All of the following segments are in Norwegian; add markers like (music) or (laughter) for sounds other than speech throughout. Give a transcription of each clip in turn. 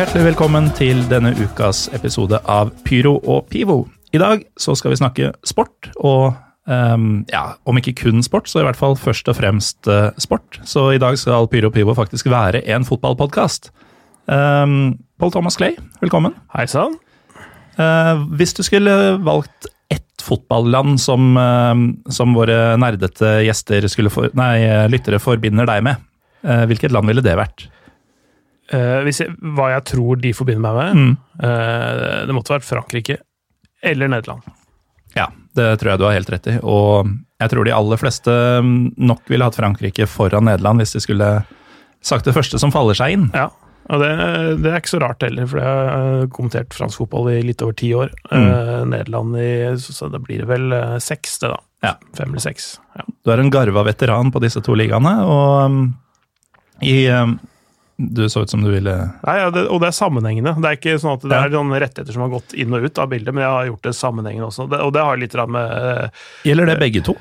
Hjertelig velkommen til denne ukas episode av Pyro og Pivo. I dag så skal vi snakke sport, og um, ja, om ikke kun sport, så i hvert fall først og fremst uh, sport. Så i dag skal Pyro og Pivo faktisk være en fotballpodkast. Um, Paul Thomas Clay, velkommen. Hei sann. Uh, hvis du skulle valgt ett fotballand som, uh, som våre nerdete gjester skulle for, nei, lyttere forbinder deg med, hvilket land ville det vært? Uh, jeg, hva jeg tror de forbinder meg med? Mm. Uh, det måtte vært Frankrike eller Nederland. Ja, det tror jeg du har helt rett i. Og jeg tror de aller fleste nok ville hatt Frankrike foran Nederland hvis de skulle sagt det første som faller seg inn. Ja, og det, det er ikke så rart heller, for jeg har kommentert fransk fotball i litt over ti år. Mm. Uh, Nederland i Så da blir det vel seks, det, da. Ja. Fem eller seks. Ja. Du er en garva veteran på disse to ligaene, og um, i um, du så ut som du ville Nei, ja, det, Og det er sammenhengende. Det er ikke sånn at det ja. er noen rettigheter som har gått inn og ut av bildet, men jeg har gjort det sammenhengende også. Det, og det har litt med uh, Gjelder det begge to?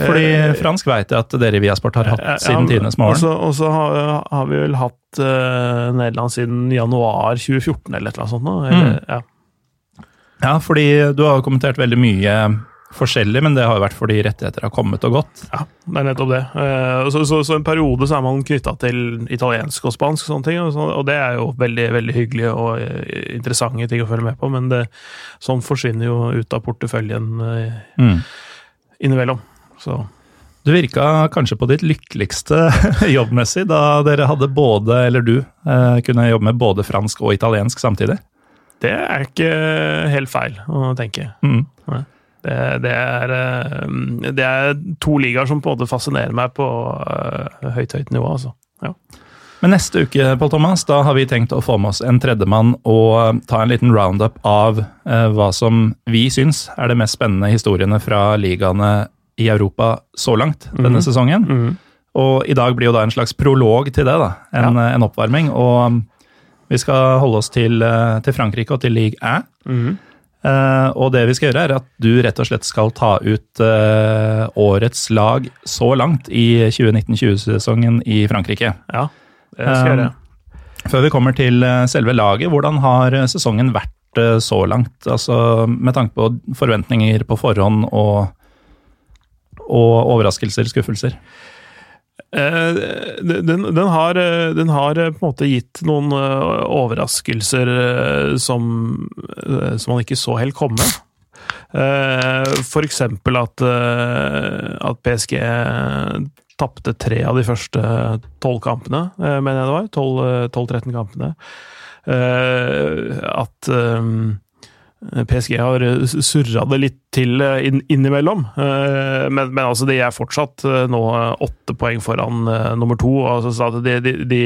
Fordi uh, fransk veit jeg at dere i Viasport har hatt uh, siden ja, tidenes morgen. Og så har, har, vi vel hatt Nederland siden januar 2014 eller et eller annet sånt. Eller, mm. ja. ja, fordi du har kommentert veldig mye forskjellig, men det har jo vært fordi rettigheter har kommet og gått. Ja, det er nettopp det. Eh, så, så, så en periode så er man knytta til italiensk og spansk, og sånne ting, og, det er jo veldig veldig hyggelig og eh, interessante ting å følge med på, men det, sånn forsvinner jo ut av porteføljen eh, mm. innimellom. Så du virka kanskje på ditt lykkeligste (laughs) jobbmessig da dere hadde både, eller du, kunne jobbe med både fransk og italiensk samtidig? Det er ikke helt feil å tenke. Mm. Det, det, er, eh, det, er, to ligaer som på en måte fascinerer meg på uh, høyt, høyt nivå. altså. Ja. Men neste uke Paul Thomas, da har vi tenkt å få med oss en tredjemann og ta en liten roundup av hva som vi syns er de mest spennende historiene fra ligaene i Europa så langt denne mm. sesongen. Mm. Og i dag blir jo da en slags prolog til det, da. En, ja. en oppvarming. Og vi skal holde oss til, til Frankrike og til league A. Mm. Uh, og det vi skal gjøre, er at du rett og slett skal ta ut uh, årets lag så langt i 2019-20-sesongen i Frankrike. Ja, det skal jeg gjøre. Uh, før vi kommer til selve laget, hvordan har sesongen vært så langt? Altså med tanke på forventninger på forhånd og, og overraskelser, skuffelser? Eh, den, den, har, den, har, på en måte gitt noen eh, overraskelser eh, som, som man ikke så helt komme. For eksempel at, at PSG tapte tre av de første tolv kampene, mener jeg det var. 12-13 kampene. At PSG har surra det litt til eh, inn, innimellom, eh, men, men, altså de er fortsatt eh, nå åtte poeng foran nummer to. Altså de, de, de,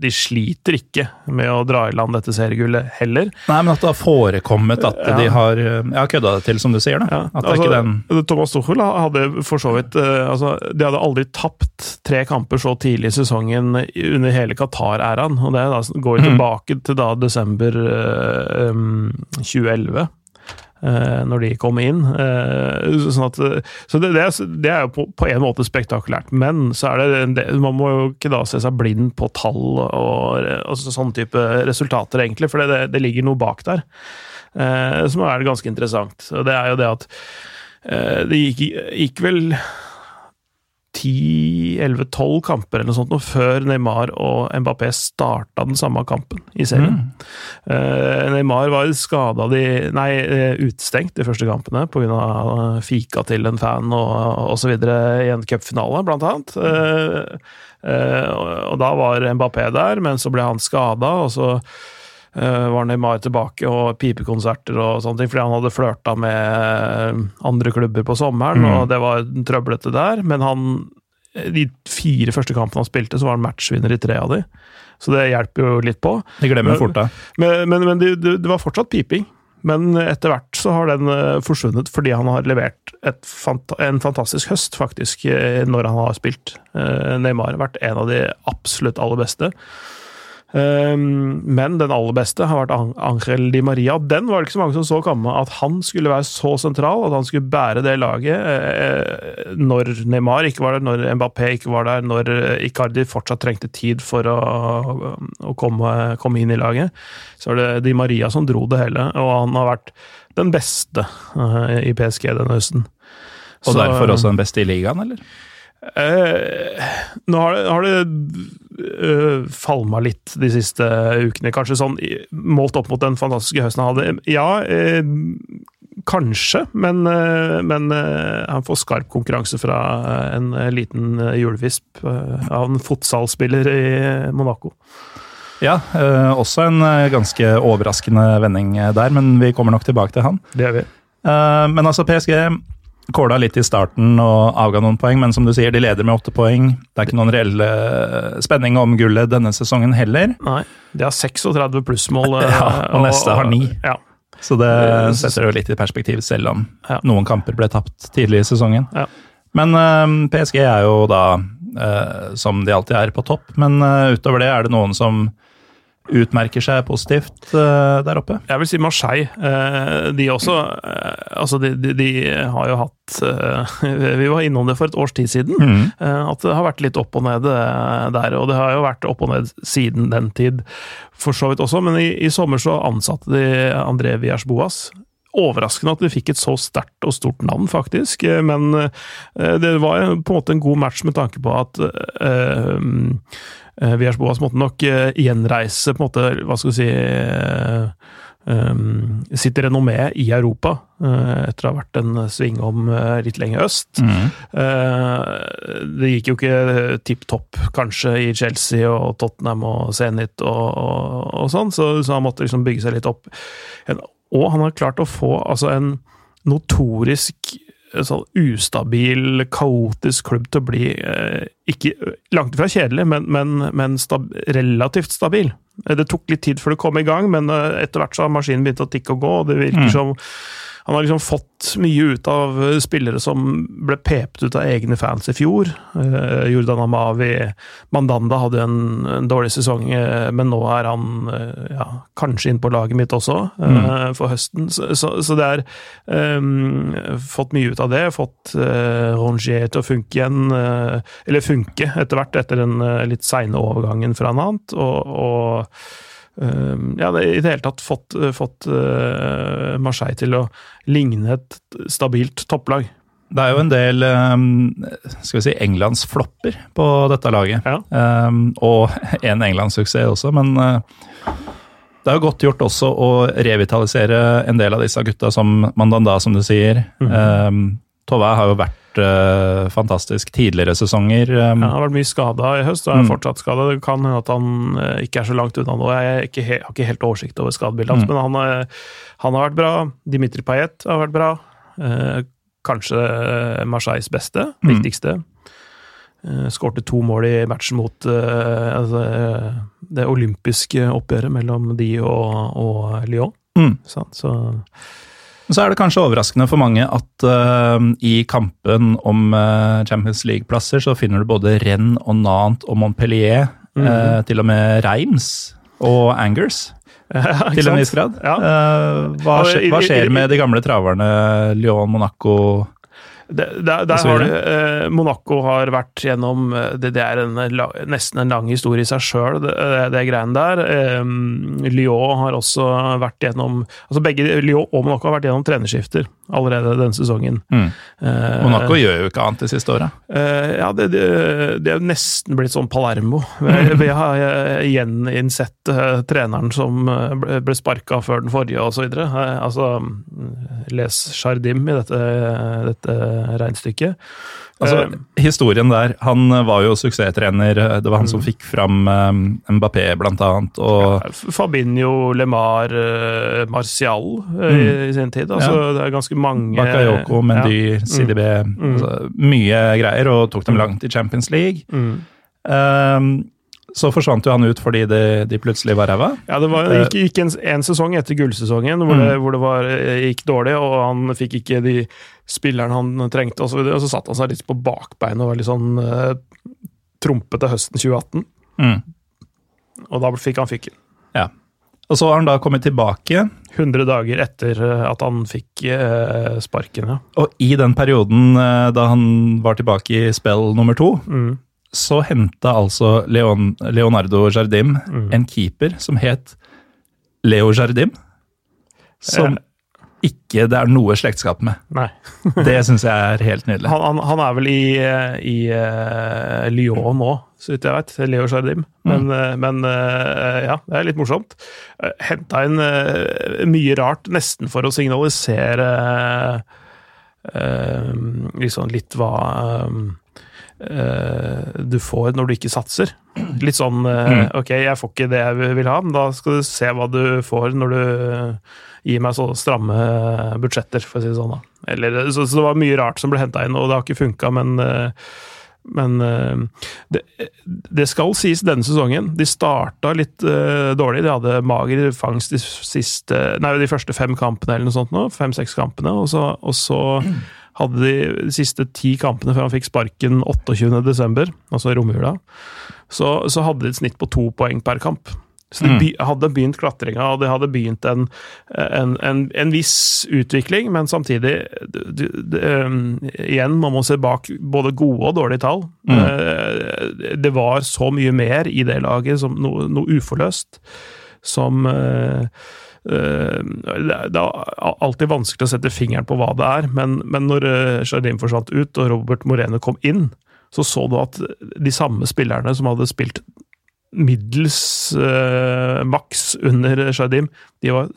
de, sliter ikke med å dra i land dette seriegullet heller. Nei, men at det har forekommet at ja. de har ja, kødda det til, som du sier. Ja, altså, den... Thomas Tuchel hadde for så vidt altså, De hadde aldri tapt tre kamper så tidlig i sesongen under hele Qatar-æraen. og Det da, går mm. tilbake mm. til da desember um, 2011. Uh, når de kom inn. Uh, sånn at, så det, det, er, det, jo på, på, en måte spektakulært, men så er det, det, man må jo ikke da se seg blind på tall og, og sånne type resultater, egentlig, for det, ligger noe bak der som er ganske interessant. Og det er jo det at det gikk, gikk vel 10-11-12 kamper eller noe sånt før Neymar og Mbappé starta den samme kampen i serien. Mm. Uh, Neymar var skada de Nei, eh, utestengt de første kampene pga. fika til en fan og osv. i en cupfinale, blant annet. Uh, uh, og da var Mbappé der, men så ble han skada, og så var Neymar tilbake og pipekonserter og sånne ting, fordi han hadde flørta med andre klubber på sommeren, mm. og det var trøblete der. Men han de fire første kampene han spilte, så var han matchvinner i tre av de. Så det hjelper jo litt på. Det glemmer jeg fort, da. Men, men, men det, det, var fortsatt piping. Men etter hvert så har den eh, forsvunnet fordi han har levert fanta en fantastisk høst, faktisk, eh, når han har spilt. Eh, Neymar har vært en av de absolutt aller beste. Um, men den aller beste har vært Angel Di Maria. Den var det ikke så mange som så komme, at han skulle være så sentral, at han skulle bære det laget eh, når Neymar ikke var der, når Mbappé ikke var der, når eh, Icardi fortsatt trengte tid for å, å komme, komme inn i laget. Så var det Di Maria som dro det hele, og han har vært den beste eh, i PSG denne høsten. Og Så- derfor også den beste i ligaen, eller? Eh, nå har det, har det uh, falma litt de siste ukene, kanskje sånn målt opp mot den fantastiske høsten han hadde. Ja, øh, kanskje, men, øh, men eh, han får skarp konkurranse fra eh, en eh, liten julevisp av en fotsalspiller i Monaco. Ja, også en ganske overraskende vending der, men vi kommer nok tilbake til han. Det gjør vi. Men altså, PSG kåla litt i starten og avga noen poeng, men som du sier, de leder med åtte poeng. Det er ikke noen reell eh, spenning om gullet denne sesongen heller, Nei, de har 36 plussmål. (laughs) eh, Ja, og neste har ni. Ja, så det Eh, setter jo litt i perspektiv, selv om Ja. noen kamper ble tapt tidlig i sesongen. Ja. Men uh, PSG er jo da, uh, som de alltid er, på topp, men uh, utover det er det noen som utmerker seg positivt uh, der oppe. Jeg vil si Marseille. Uh, de også uh, Altså, de, de, de har jo hatt (laughs) Vi var innom det for et års tid siden. Mm. At det har vært litt opp og ned der. Og det har jo vært opp og ned siden den tid, for så vidt også. Men i, i sommer så ansatte de André Viers Boas. Overraskende at de fikk et så sterkt og stort navn, faktisk. Men det var på en måte en god match med tanke på at eh, Vias Boas måtte nok eh, gjenreise på en måte, hva skal vi si eh, um, sitt renommé i Europa, uh, etter å ha vært en svingom uh, litt lenger øst. Mm. Uh, det gikk jo ikke tipp topp, kanskje, i Chelsea og Tottenham og Zenit og, og, og sånn, så, så han måtte liksom bygge seg litt opp. En, og han har klart å få altså en notorisk sånn ustabil, kaotisk klubb til å bli eh, ikke langt ifra kjedelig, men, men, men stab, relativt stabil. Eh, Det tok litt tid før det kom i gang, men eh, etter hvert så har maskinen begynt å tikke og gå, og det virker Mm. som han har liksom fått mye ut av eh, spillere som ble pepet ut av egne fans i fjor. Eh, Jordan Amavi, Mandanda hadde en, en dårlig sesong, eh, men nå er han ja, kanskje inn på laget mitt også, eh, for høsten. Så, så, så det er eh, Fått mye ut av det. Fått eh, Rongier til å funke igjen, eh, eller funke etter hvert, etter den eh, litt seine overgangen fra Nant. og, og Um, ja, det, i det hele tatt fått, fått uh, Marseille til å ligne et stabilt topplag. Det er jo en del um, skal vi si, Englands flopper på dette laget. Ja. Um, og en Englandssuksess også, men uh, det er jo godt gjort også å revitalisere en del av disse gutta, som Mandanda, som du sier. Mm. Um, Tove har jo vært uh, fantastisk tidligere sesonger. Um, Ja, han har vært mye skada i høst, og er Mm. fortsatt skada. Det kan hende at han uh, ikke er så langt unna nå. Jeg er ikke he har ikke helt oversikt over skadebildet hans, Mm. men han, uh, han har vært bra. Dimitri Payet har vært bra. Uh, kanskje Marseilles beste, Mm. viktigste. Skårte to mål i matchen mot altså, det olympiske oppgjøret mellom de og, og Lyon. Mm. Sant? Så Så er det kanskje overraskende for mange at uh, i kampen om uh, Champions League-plasser, så finner du både Rennes og Nantes og Montpellier, Mhm. uh, til og med Reims og Angers, (laughs) Ja, til en viss grad. Ja. Hva, hva skjer med de gamle traverne Lyon, Monaco Det, der, der har du, eh, Monaco har vært gjennom eh, Det, det er en, nesten en lang historie i seg sjøl, det, det, det greiene der. Eh, Lyon har også vært gjennom altså Begge Lyon og Monaco har vært gjennom trenerskifter allerede denne sesongen. mm. Eh, Monaco gjør jo ikke annet de siste åra. eh, ja, det, det, det er nesten blitt sånn Palermo. Vi, vi har eh, gjeninnsett eh, treneren som eh, ble, ble sparka før den forrige, osv. Uh, altså, mm, les Jardim i dette, dette regnestykket. Altså, Eh, historien der, Han var jo suksesstrener. Det var han Mm. som fikk fram Mbappé, blant annet. Og Fabinho, Lemar, eh, Martial eh, i, sin tid. Altså, Det er ganske mange Bakayoko, Mendy, CDB Mm. altså, Mye greier, og tok dem langt i Champions League. Ja, mm. Um, så forsvant jo han ut fordi de, de plutselig var ræva. ja det var, gikk, gikk en, en sesong etter gullsesongen hvor, det, Mm. hvor det var, eh, gikk dårlig, og han fikk ikke de spillerne han trengte, og så, videre, og så satte han seg litt på bakbeinet og var litt sånn uh, trompete høsten 2018. Mm. Og da fikk han fyken. Ja. Og så har han da kommet tilbake, 100 dager etter eh, at han fikk eh, sparken, ja. og i den perioden eh, da han var tilbake i spill nummer to, Mm. Så henta altså Leon, Leonardo Jardim Mm. en keeper som het Leo Jardim. Som ikke det er noe slektskap med. Nei. (laughs) Det syns jeg er helt nydelig. Han, han, han er vel i, eh, i uh, Lyon nå, så vidt jeg veit. Leo Jardim. Men, mm. men uh, ja, det er litt morsomt. Henta inn uh, mye rart, nesten for å signalisere eh, liksom litt hva eh, du får når du ikke satser. Litt sånn eh, Ok, jeg får ikke det jeg vil ha, men da skal du se hva du får når du gir meg så stramme budsjetter, for å si det sånn. da. Eller, så, så det var mye rart som ble henta inn, og det har ikke funka, men eh, men eh, det, det skal sies denne sesongen. De starta litt uh, dårlig. De hadde mager fangst de siste Nei, de første fem kampene eller noe sånt. Fem-seks kampene. Og så, og så hadde de de siste ti kampene før han fikk sparken 28.12., altså i romjula, så, så hadde de et snitt på to poeng per kamp. Så de Mm. hadde begynt klatringa, og de hadde begynt en, en, en, en viss utvikling, men samtidig du, du, um, Igjen, man må se bak både gode og dårlige tall. Mm. Eh, Det var så mye mer i det laget, som noe, noe uforløst, som eh, det er- alltid vanskelig å sette fingeren på hva det er, men, men når eh, Jardim forsvant ut og Robert Moreno kom inn, så så du at de samme spillerne som hadde spilt middels eh, maks under Jardim, de var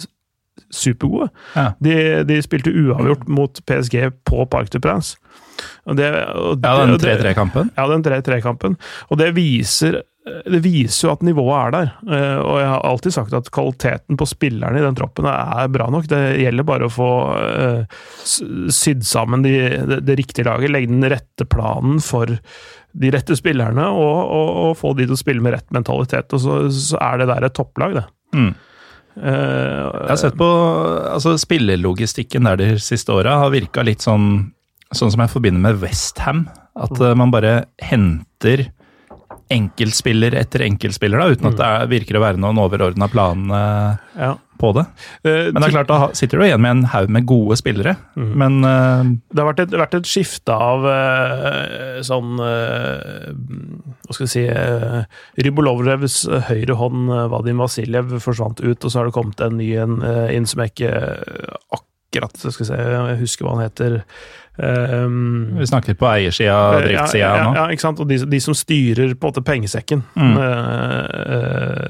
supergode. Ja. De, de spilte uavgjort mot PSG på Parc du Prince. Og det, og Ja, den 3-3-kampen. ja, den 3-3-kampen. Og det viser, det viser jo at nivået er der. Eh, Og jeg har alltid sagt at kvaliteten på spillerne i den troppen er bra nok. Det gjelder bare å få eh, sydd sammen de, det, det riktige laget, legge den rette planen for de rette spillerne, og, og, og få de til å spille med rett mentalitet. Og så, så er det der et topplag, det. Mm. Eh, Jeg har sett på altså Spillelogistikken der de siste åra har virka litt sånn Sånn som jeg forbinder med Westham. At eh, man bare henter enkeltspiller etter enkeltspiller, da, uten at det er, virker å være noen overordna plan uh, ja. på det. Eh, Men det er klart, da sitter du igjen med en haug med gode spillere. Men uh, Det har vært et, vært et skifte av uh, sånn Hva skal vi si uh, Rybolovrevs høyre hånd, Vadim Vasiljev, forsvant ut, og så har det kommet en ny en, inn som jeg ikke akkurat skal si, jeg husker hva han heter. Um, vi snakker på eiersida og driftssida ja, ja, nå. ja, ikke sant? Og de, de som styrer på en måte pengesekken. Mm. Uh,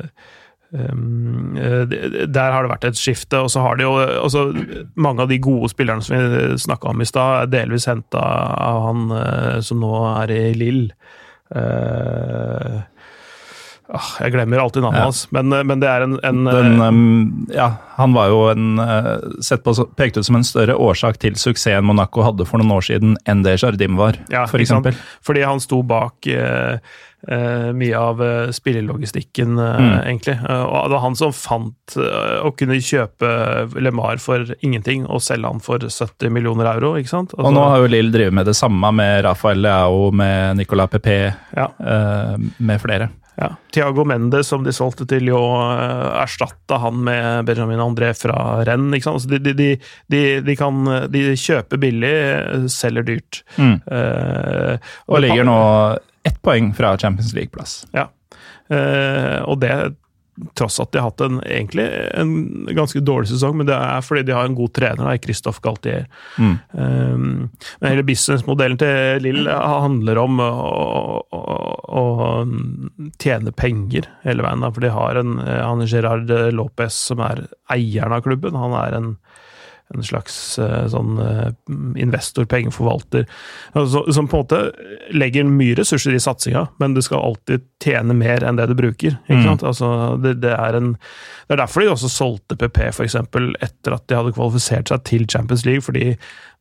um, der har det vært et skifte, og så har de jo også, Mange av de gode spillerne som vi snakka om i stad, er delvis henta av han som nå er i Lill. Ah, jeg glemmer alltid navnet Ja. hans, men, men det er en, en Den, eh, um, ja, han var jo en, uh, sett på, så- pekt ut som en større årsak til suksessen Monaco hadde for noen år siden enn det Jardim var, Ja, for eksempel. Fordi han sto bak uh, uh, mye av uh, spillelogistikken, eh, Mm. egentlig. Eh, og det var han som fant eh, å kunne kjøpe LeMar for ingenting og selge han for 70 millioner euro, ikke sant? Og nå har jo Lill drevet med det samme med Rafael Leao, med Nicolas Pepe, ja, med flere. Ja. Tiago Mendes, som de solgte til, jo uh, erstatta han med Benjamin André fra Renn, ikke sant? Altså, de, de, de, kan De kjøper billig, eh, selger dyrt. Mm. Eh, Og ligger nå ett poeng fra Champions League-plass. Ja. Eh, og det tross at de har hatt en, egentlig en ganske dårlig sesong, men det er fordi de har en god trener, da, Christophe Galtier. Mm. Um, men hele businessmodellen til Lill handler om å, å, å tjene penger hele veien. Da, for de har en han er Gerard Lopez som er eieren av klubben. Han er en en slags eh, sånn eh, investor, pengeforvalter, altså, som på en måte legger mye ressurser i satsinga, men du skal alltid tjene mer enn det du bruker. ikke Mm. Altså, det, det, er en, det er derfor de også solgte PP, eksempel, etter at de hadde kvalifisert seg til Champions League, fordi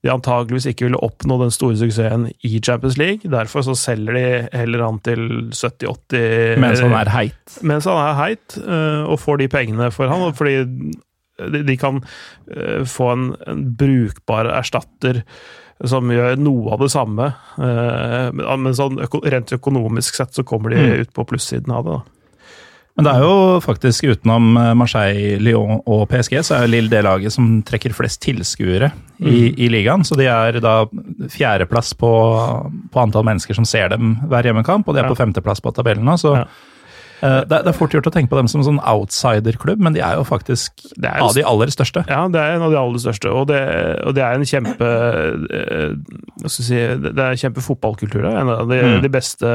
de antageligvis ikke ville oppnå den store suksessen i Champions League. Derfor så selger de heller han til 70-80 Mens han er heit. mens han er heit, øh, og får de pengene for han, fordi de, kan øh, få en, en brukbar erstatter som gjør noe av det samme. øh, men- sånn rent økonomisk sett så kommer de Mm. ut på plussiden av det. da. Men det er jo faktisk utenom eh, Marseille, Lyon og PSG, så er Lill det laget som trekker flest tilskuere i, Mm. i ligaen. Så de er da fjerdeplass på, på antall mennesker som ser dem hver hjemmekamp, og de er Ja. på femteplass på tabellen nå. Så Ja. Eh, det, er- det er fort gjort å tenke på dem som sånn outsiderklubb, men de er jo faktisk er jo av de aller største. Ja, det er en av de aller største, og det, og det er en kjempe eh, Hva skal si Det er kjempe fotballkultur er En av de, Mm. de beste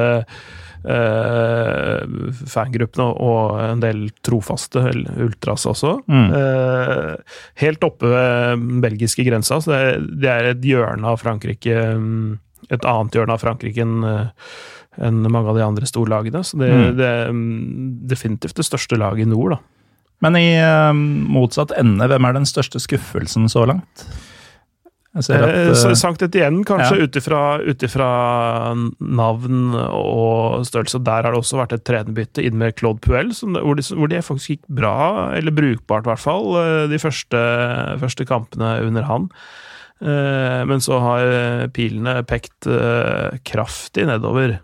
uh, fangruppene, og en del trofaste ultras også. Mm. Uh, helt oppe ved belgiske grensa, så det er, det er et hjørne av Frankrike mm, Et annet hjørne av Frankrike enn enn mange av de andre storlagene. Så det, Mm. det er mm, definitivt det største laget i nord, da. Men i eh, motsatt ende, hvem er den største skuffelsen så langt? Jeg Eh, eh, Sankt Etienne, kanskje, ja. ut ifra- navn og størrelse. Der har det også vært et trenerbytte inn med Claude Puel, som, hvor, hvor de faktisk gikk bra, eller brukbart i hvert fall, de første, første kampene under han. Men så har pilene pekt kraftig nedover.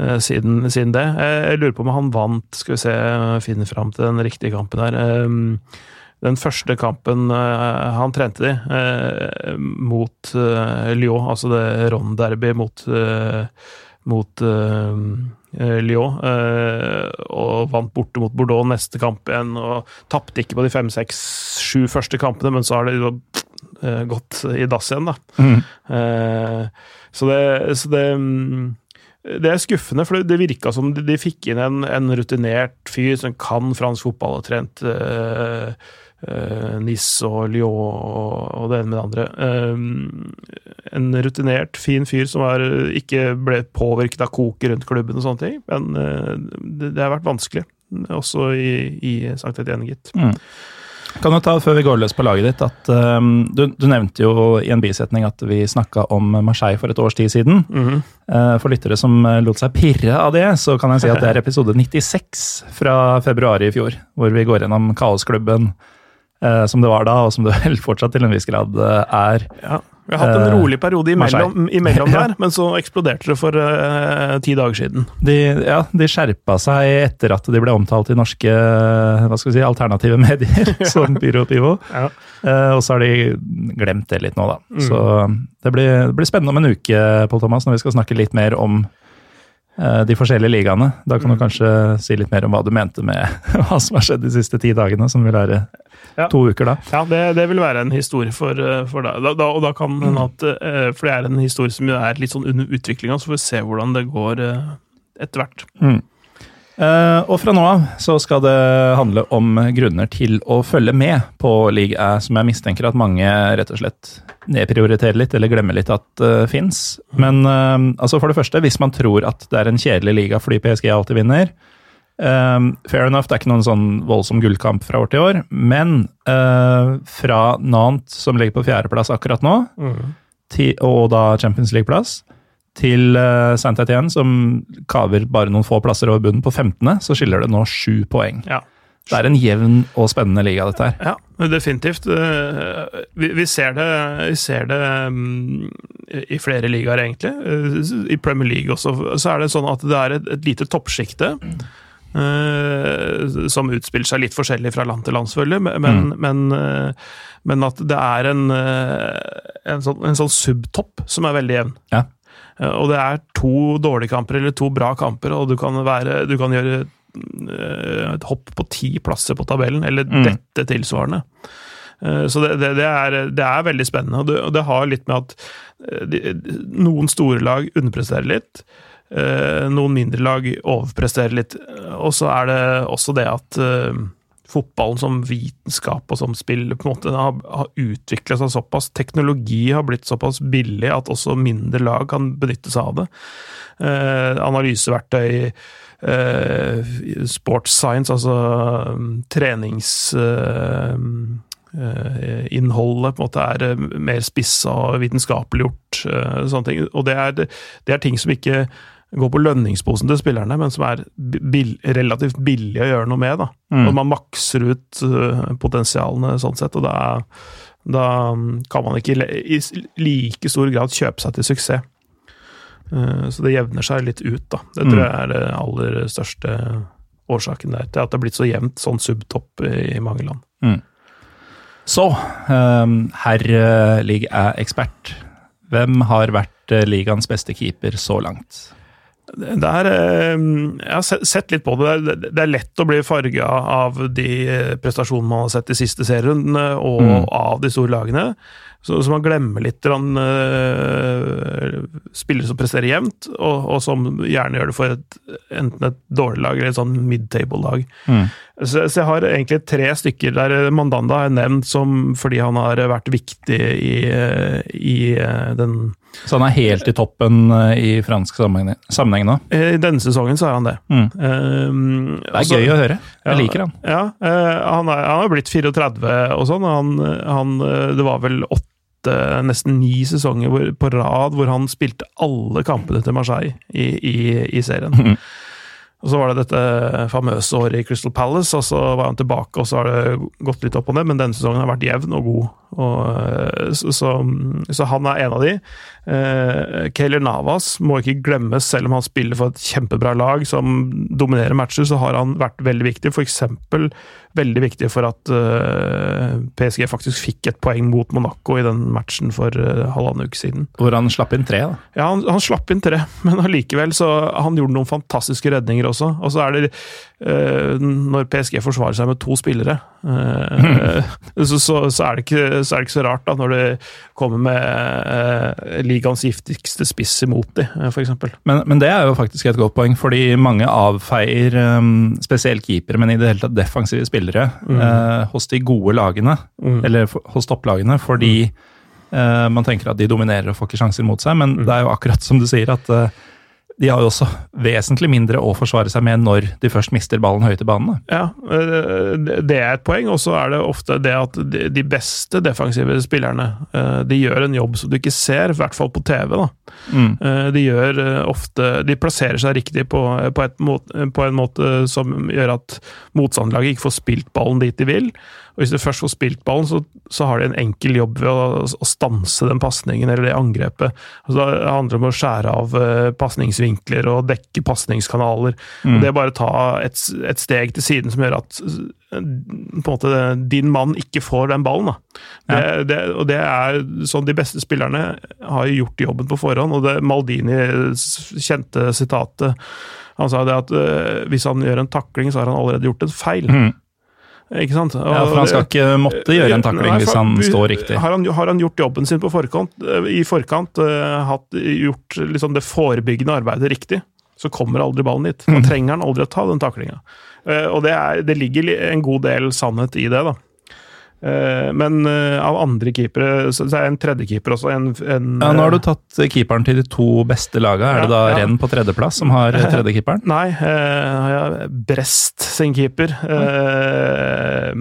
Eh, Siden, siden det. Jeg lurer på om han vant Skal vi se, finne fram til den riktige kampen her. Eh, Den første kampen eh, han trente de, eh, mot eh, Lyon, altså det Ron-derby mot, eh, mot eh, eh, Lyon, eh, og vant borte mot Bordeaux neste kamp igjen, og tapte ikke på de fem, seks, sju første kampene, men så har det eh, gått i dass igjen, da. mm, Eh, så det, så det mm, det er skuffende, for det, virka som de, fikk inn en, en rutinert fyr som kan fransk fotball og trent uh, uh, Nice og Lyon og, det ene med det andre. Uh, en rutinert, fin fyr som er, ikke ble påvirket av koket rundt klubben og sånne ting. Men det, det har vært vanskelig, også i, i Sankt Etienne, gitt. mm. Kan du ta, før vi går løs på laget ditt, at um, du, du nevnte jo i en bisetning at vi snakka om Marseille for et års tid siden. Mm -hmm. uh, For lyttere som eh, lot seg pirre av det, så kan jeg si at det er (laughs) episode 96 fra februar i fjor, hvor vi går gjennom kaosklubben Uh, som det var da, og som det (laughs) vel fortsatt til en viss grad uh, er. Ja. Vi har hatt en Eh, rolig periode imellom, (laughs) imellom der, men så eksploderte det for uh, ti dager siden. De, ja, de skjerpa seg etter at de ble omtalt i norske hva skal vi si, alternative medier, (laughs) (laughs) som Pyro Pivo. Ja. Uh, og så har de glemt det litt nå, da. Mm. Så det blir, det blir spennende om en uke, Paul Thomas, når vi skal snakke litt mer om eh, de forskjellige ligaene. Da kan du Mm. kanskje si litt mer om hva du mente med (laughs) hva som har skjedd de siste ti dagene, som vil være Ja. to uker da. Ja, det, det vil være en historie for, eh, for deg. Da, da, og da kan det at eh, For det er en historie som er litt sånn under utviklinga, så får vi se hvordan det går eh, etter hvert. Mm. Eh, og fra nå av så skal det handle om grunner til å følge med på League A, som jeg mistenker at mange rett og slett nedprioriterer litt, eller glemmer litt at uh, fins. Men uh, altså for det første, hvis man tror at det er en kjedelig liga fordi PSG alltid vinner uh, Fair enough, det er ikke noen sånn voldsom gullkamp fra år til år, men uh, fra Nantes, som ligger på fjerdeplass akkurat nå, til, og da Champions League-plass, til uh, Saint Etienne, som kaver bare noen få plasser over bunnen på 15., så skiller det nå sju poeng. Ja. Det er en jevn og spennende liga, dette her. Ja, definitivt. Eh, Vi, vi ser det, vi ser det mm, i flere ligaer, egentlig. Eh, I Premier League også, så er det sånn at det er et, et lite toppsjikte. Uh, som utspiller seg litt forskjellig fra land til land, selvfølgelig, men, mm. men, uh, men at det er en, uh, en, sånn, en sånn subtopp som er veldig jevn. Ja. Eh, Og det er to dårlige kamper eller to bra kamper, og du kan, være, du kan gjøre eh, et hopp på ti plasser på tabellen, eller Mm. dette tilsvarende. Eh, Så det, det, det, er, det er veldig spennende, og det, og har litt med at de, noen store lag underpresterer litt. Noen mindre lag overpresterer litt. Og så er det også det at fotballen som vitenskap og som spill på en måte har, har utvikla seg såpass. Teknologi har blitt såpass billig at også mindre lag kan benytte seg av det. Eh, analyseverktøy, eh, sports science, altså um, trenings... eh, innholdet på en måte er eh, mer spissa og vitenskapeliggjort. sånne ting. Og det er, det er ting som ikke går på lønningsposen til spillerne, men som er bill, relativt billig å gjøre noe med. da. Mm. Og man makser ut eh, potensialene sånn sett, og da, da kan man ikke i like stor grad kjøpe seg til suksess. Eh, Så det jevner seg litt ut, da. Det tror Mm. jeg er det aller største årsaken der til at det har blitt så jevnt sånn subtopp i mange land. Mm. Så, um, herr Ligg er ekspert. Hvem har vært ligaens beste keeper så langt? Det er, jeg har sett litt på det. Det er lett å bli farga av de prestasjonene man har sett de siste serierundene, og mm. av de store lagene. Så, så, man glemmer litt han, uh, spillere som presterer jevnt, og, og, som gjerne gjør det for et, enten et dårlig lag eller et sånn mid-table-lag. Mm. Så, så, jeg har egentlig tre stykker der Mandanda er nevnt som fordi han har vært viktig i, i uh, den Så han er helt i toppen uh, i fransk sammenheng, nå? I denne sesongen så er han det. Mm. det er også, gøy å høre. Jeg ja, liker han. Ja, han, er, han har blitt 34 og sånn. Han, han, det var vel åtte nesten ni sesonger på rad hvor han spilte alle kampene til Marseille i, i, i serien. Mm. Og Så var det dette famøse året i Crystal Palace, og så var han tilbake, og så har det gått litt opp og ned, men denne sesongen har vært jevn og god. Og, eh, så, så, så, han er en av de. Eh, Kayler Navas må ikke glemmes, selv om han spiller for et kjempebra lag som dominerer matcher, så har han vært veldig viktig. Eksempel veldig viktig for at uh, PSG faktisk fikk et poeng mot Monaco i den matchen for uh, halvannen uke siden. Hvor han slapp inn tre, da? Ja, han, han slapp inn tre, (laughs) men allikevel så Han gjorde noen fantastiske redninger også. Og så er det uh, Når PSG forsvarer seg med to spillere, (laughs) så, så, så, er ikke, så, er det ikke, så rart da, når det kommer med ligaens giftigste spiss imot dem, f.eks. Men, men det er jo faktisk et godt poeng, fordi mange avfeier um, spesielt keepere, men i det hele tatt defensive spillere mm. uh, hos de gode lagene, mm. eller hos topplagene, fordi uh, man tenker at de dominerer og får ikke sjanser mot seg, men mm. det er jo akkurat som du sier, at eh, de har jo også vesentlig mindre å forsvare seg med når de først mister ballen høyt i banen. Ja, eh, det er et poeng, og så er det ofte det at de beste defensive spillerne eh, de gjør en jobb som du ikke ser, i hvert fall på TV. da. Mm. Eh, de gjør ofte De plasserer seg riktig på, på, måte, på en måte som gjør at motstanderlaget ikke får spilt ballen dit de vil. Og Hvis du først får spilt ballen, så, så har de en enkel jobb ved å, å stanse den pasningen eller det angrepet. Altså, det handler om å skjære av uh, pasningsvinkler og dekke pasningskanaler. Mm. Det er bare å ta et, et, steg til siden som gjør at på en måte, din mann ikke får den ballen. Det, ja. det, og det er sånn de beste spillerne har gjort jobben på forhånd. og det Maldini kjente sitatet han sa det at uh, hvis han gjør en takling, så har han allerede gjort en feil. Mm. Ikke sant? Og ja, for Han skal ikke måtte gjøre en takling hvis han står riktig. Har han, har han, gjort jobben sin på forkant, eh, i forkant, uh, hatt, gjort liksom det forebyggende arbeidet riktig, så kommer aldri ballen dit. (laughs) Da trenger han aldri å ta den taklinga. Uh, og det, er, det ligger en god del sannhet i det, da. Eh, men eh, av andre keepere så er en tredjekeeper også. En, en, ja, nå har du eh, tatt keeperen til de to beste lagene. Er ja, det da ja. Renn på tredjeplass som har (laughs) tredjekeeperen? Nei, uh, Brest sin keeper. Uh,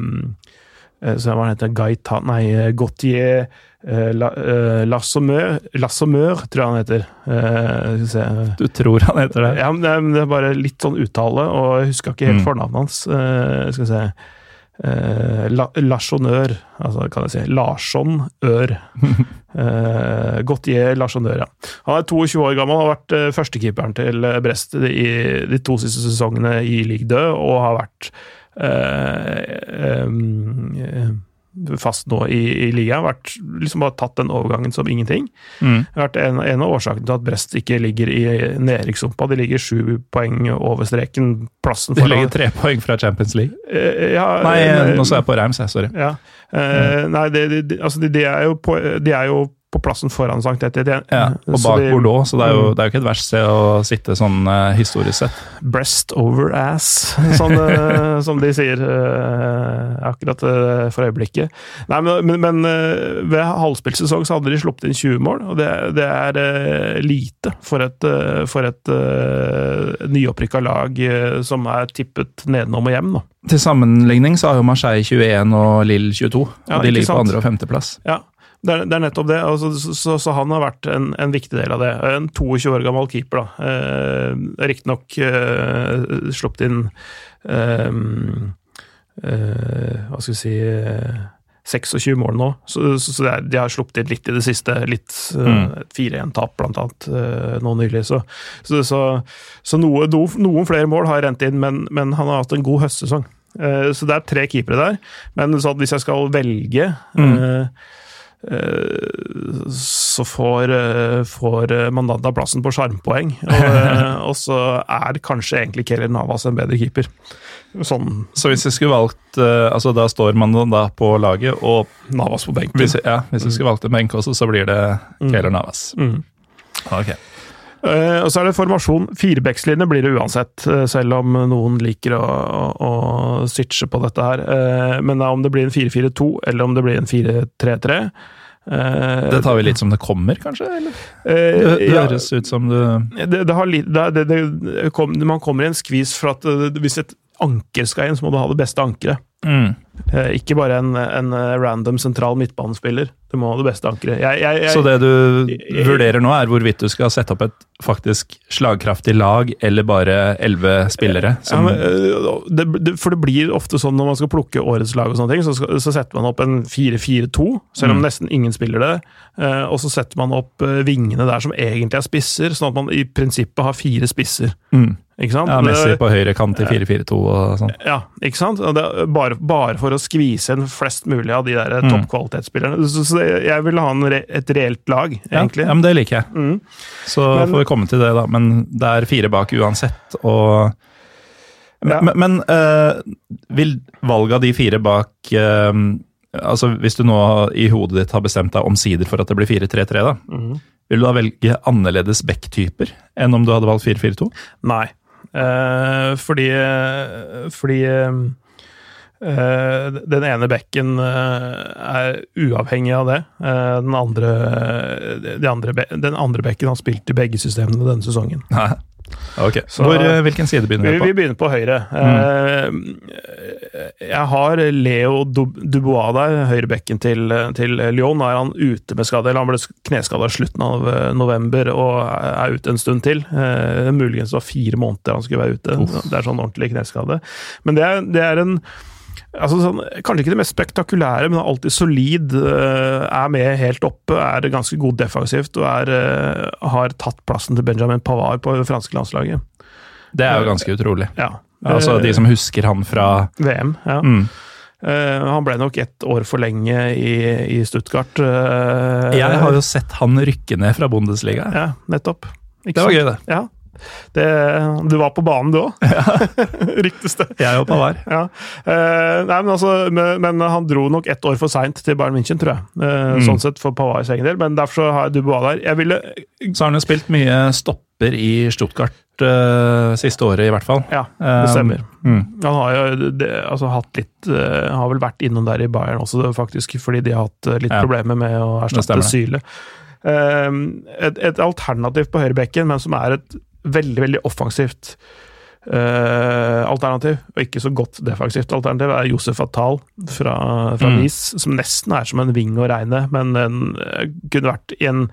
så hva heter Gaita Nei, Gautier uh, Lassomeur, tror jeg han heter. Uh, du tror han heter det? Ja, men det er bare litt sånn uttale, og jeg husker ikke helt mm. fornavnet hans. Skal vi se eh, Larsonør, altså kan jeg si Larsson Ør. (laughs) eh, Gautier Larsonør, ja. Han er 22 år gammel, har vært eh, førstekeeperen til Brest i de to siste sesongene i Ligue 2, og har vært eh, eh, fast nå i, i ligaen. Vært, liksom bare tatt den overgangen som ingenting. Mm. Har vært en, en, av årsakene til at Brest ikke ligger i nedrykkssumpa. De ligger sju poeng over streken. Plassen for De ligger tre poeng fra Champions League? Eh, ja, nei, eh, nå så jeg på Reims, jeg. Sorry. Ja. Eh, mm. Nei, de, de, altså de, de, er jo på, de er jo på plassen foran Sankt Etienne. Ja, og bak de, Bordeaux, så det er, jo, mm. det er, jo, ikke et verst sted å sitte sånn uh, historisk sett. Breast over ass, (laughs) sånn, uh, som de sier uh, akkurat for øyeblikket. Nei, Men, men, men ved halvspillsesong så hadde de sluppet inn 20 mål, og det, det er lite for et, for et nyopprykka lag som er tippet nedenom og hjem. Da. Til sammenligning så har jo Marseille 21 og Lille 22, og ja, de ligger sant? på andre- og femteplass. Ja, det er, det er, nettopp det. Altså, så, så, han har vært en, en, viktig del av det. En 22 år gammel keeper, da. Eh, Riktignok eh, sluppet inn eh, eh, Hva skal vi si eh, 26 mål nå, så, så, så er, de har sluppet inn litt i det siste. Litt mm. 4-1-tap, blant annet, uh, nå nylig. Så, så, så noe, no, noen flere mål har rent inn, men, men, han har hatt en god høstsesong. Så det er tre keepere der. Men hvis jeg skal velge mm. Så får, får Mandanda plassen på sjarmpoeng. Og, (laughs) og, så er kanskje egentlig Keller Navas en bedre keeper. Sånn. Så hvis vi skulle valgt altså Da står man da på laget, og Navas på benken. Hvis, ja, hvis vi skulle valgt en benk også, så blir det mm. Keller Navas. Mm. Ok. Uh, og så er det formasjon. firebekslinje blir det uansett, uh, selv om noen liker å, å, å switche på dette her. Uh, men om det blir en 4-4-2 eller om det blir en 4-3-3 det tar vi litt som det kommer, kanskje? Eller? Det, det høres ut som du det, det kom, Man kommer i en skvis for at hvis et anker skal inn, så må du ha det beste ankeret. Mm. Eh, ikke bare en, en, random sentral midtbanespiller. Du må ha det beste ankeret. Så det du vurderer nå, er hvorvidt du skal sette opp et faktisk slagkraftig lag, eller bare elleve spillere? Ja, men, eh, det, det, for det blir ofte sånn når man skal plukke årets lag, og sånne ting, så, skal, så setter man opp en 4-4-2, selv om mm. nesten ingen spiller det. Eh, og så setter man opp vingene der som egentlig er spisser, sånn at man i prinsippet har fire spisser. Mm. Ikke sant? Ja, Messi på høyre kant i 4-4-2 og sånn. Ja, ikke sant? Bare, bare, for å skvise en flest mulig av de der mm. toppkvalitetsspillerne. Så, så, jeg vil ha re, et reelt lag, egentlig. Ja, men det liker jeg. Mm. Så men, får vi komme til det, da. Men det er fire bak uansett, og Men, ja. men uh, vil valget av de fire bak uh, Altså, hvis du nå i hodet ditt har bestemt deg omsider for at det blir 4-3-3, da. Mm. Vil du da velge annerledes backtyper enn om du hadde valgt 4-4-2? Nei, Eh, fordi fordi Uh, den ene bekken uh, er uavhengig av det. Den, andre, de andre, den andre bekken har spilt i begge systemene denne sesongen. Nei. Ok, Så, Hvor, eh, Hvilken side begynner vi på? Vi begynner på høyre. Mm. Jeg har Leo Dubois der, høyrebekken til, til Lyon. Er han ute med skade? eller Han ble kneskada i slutten av eh, november og er ute en stund til. Muligens det var fire måneder han skulle være ute. Uff. Det er sånn ordentlig kneskade. Men det er, det er en altså sånn, Kanskje ikke det mest spektakulære, men alltid solid. Eh, er med helt oppe, er ganske god defensivt og er, eh, har tatt plassen til Benjamin Pavard på det franske landslaget. Det er jo ganske utrolig. Ja. Altså De som husker han fra VM. ja. Mm. Uh, han ble nok ett år for lenge i, i Stuttgart. Uh, jeg har jo sett han rykke ned fra Bundesliga. Ja, nettopp. Ikke det var sant? gøy, det. Ja, det, du var på banen, du òg? (laughs) Ja. (laughs) Ryktes det. Jeg og var. Ja. Eh, nei, men, altså, men, men, han dro nok ett år for seint til Bayern München, tror jeg. Eh, mm. Sånn sett for Pavars egen del, men derfor har Dubois der. Jeg ville Så har han jo spilt mye stopper i Stuttgart uh, siste året, i hvert fall. Ja, det eh, stemmer. Mm. Han har jo det, altså, hatt litt uh, Har vel vært innom der i Bayern også, faktisk, fordi de har hatt litt ja. problemer med å erstatte Syle. Et, et alternativ på høyrebekken, men som er et veldig, veldig offensivt uh, alternativ, og ikke så godt defensivt alternativ, er Josef Atal fra, fra mm. Nis, som nesten er som en ving å regne, men den uh, kunne vært i en,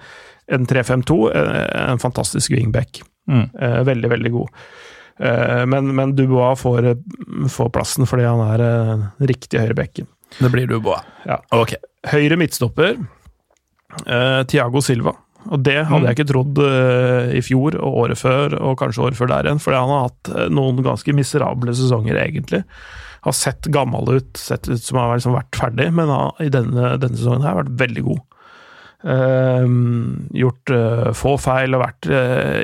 en 3-5-2, en, en fantastisk wingback. Mm. veldig, veldig god. Men, men, Dubois får, får, plassen fordi han er riktig høyre bekken. Det blir Dubois. Ja. Ok. Høyre midtstopper. Tiago Silva. Og det hadde mm. jeg ikke trodd uh, i fjor og året før, og kanskje året før der igjen, fordi han har hatt uh, noen ganske miserable sesonger, egentlig. Har sett gammel ut, sett ut som han har liksom vært ferdig, men han, i denne, denne, sesongen har vært veldig god. Uh, gjort få feil og vært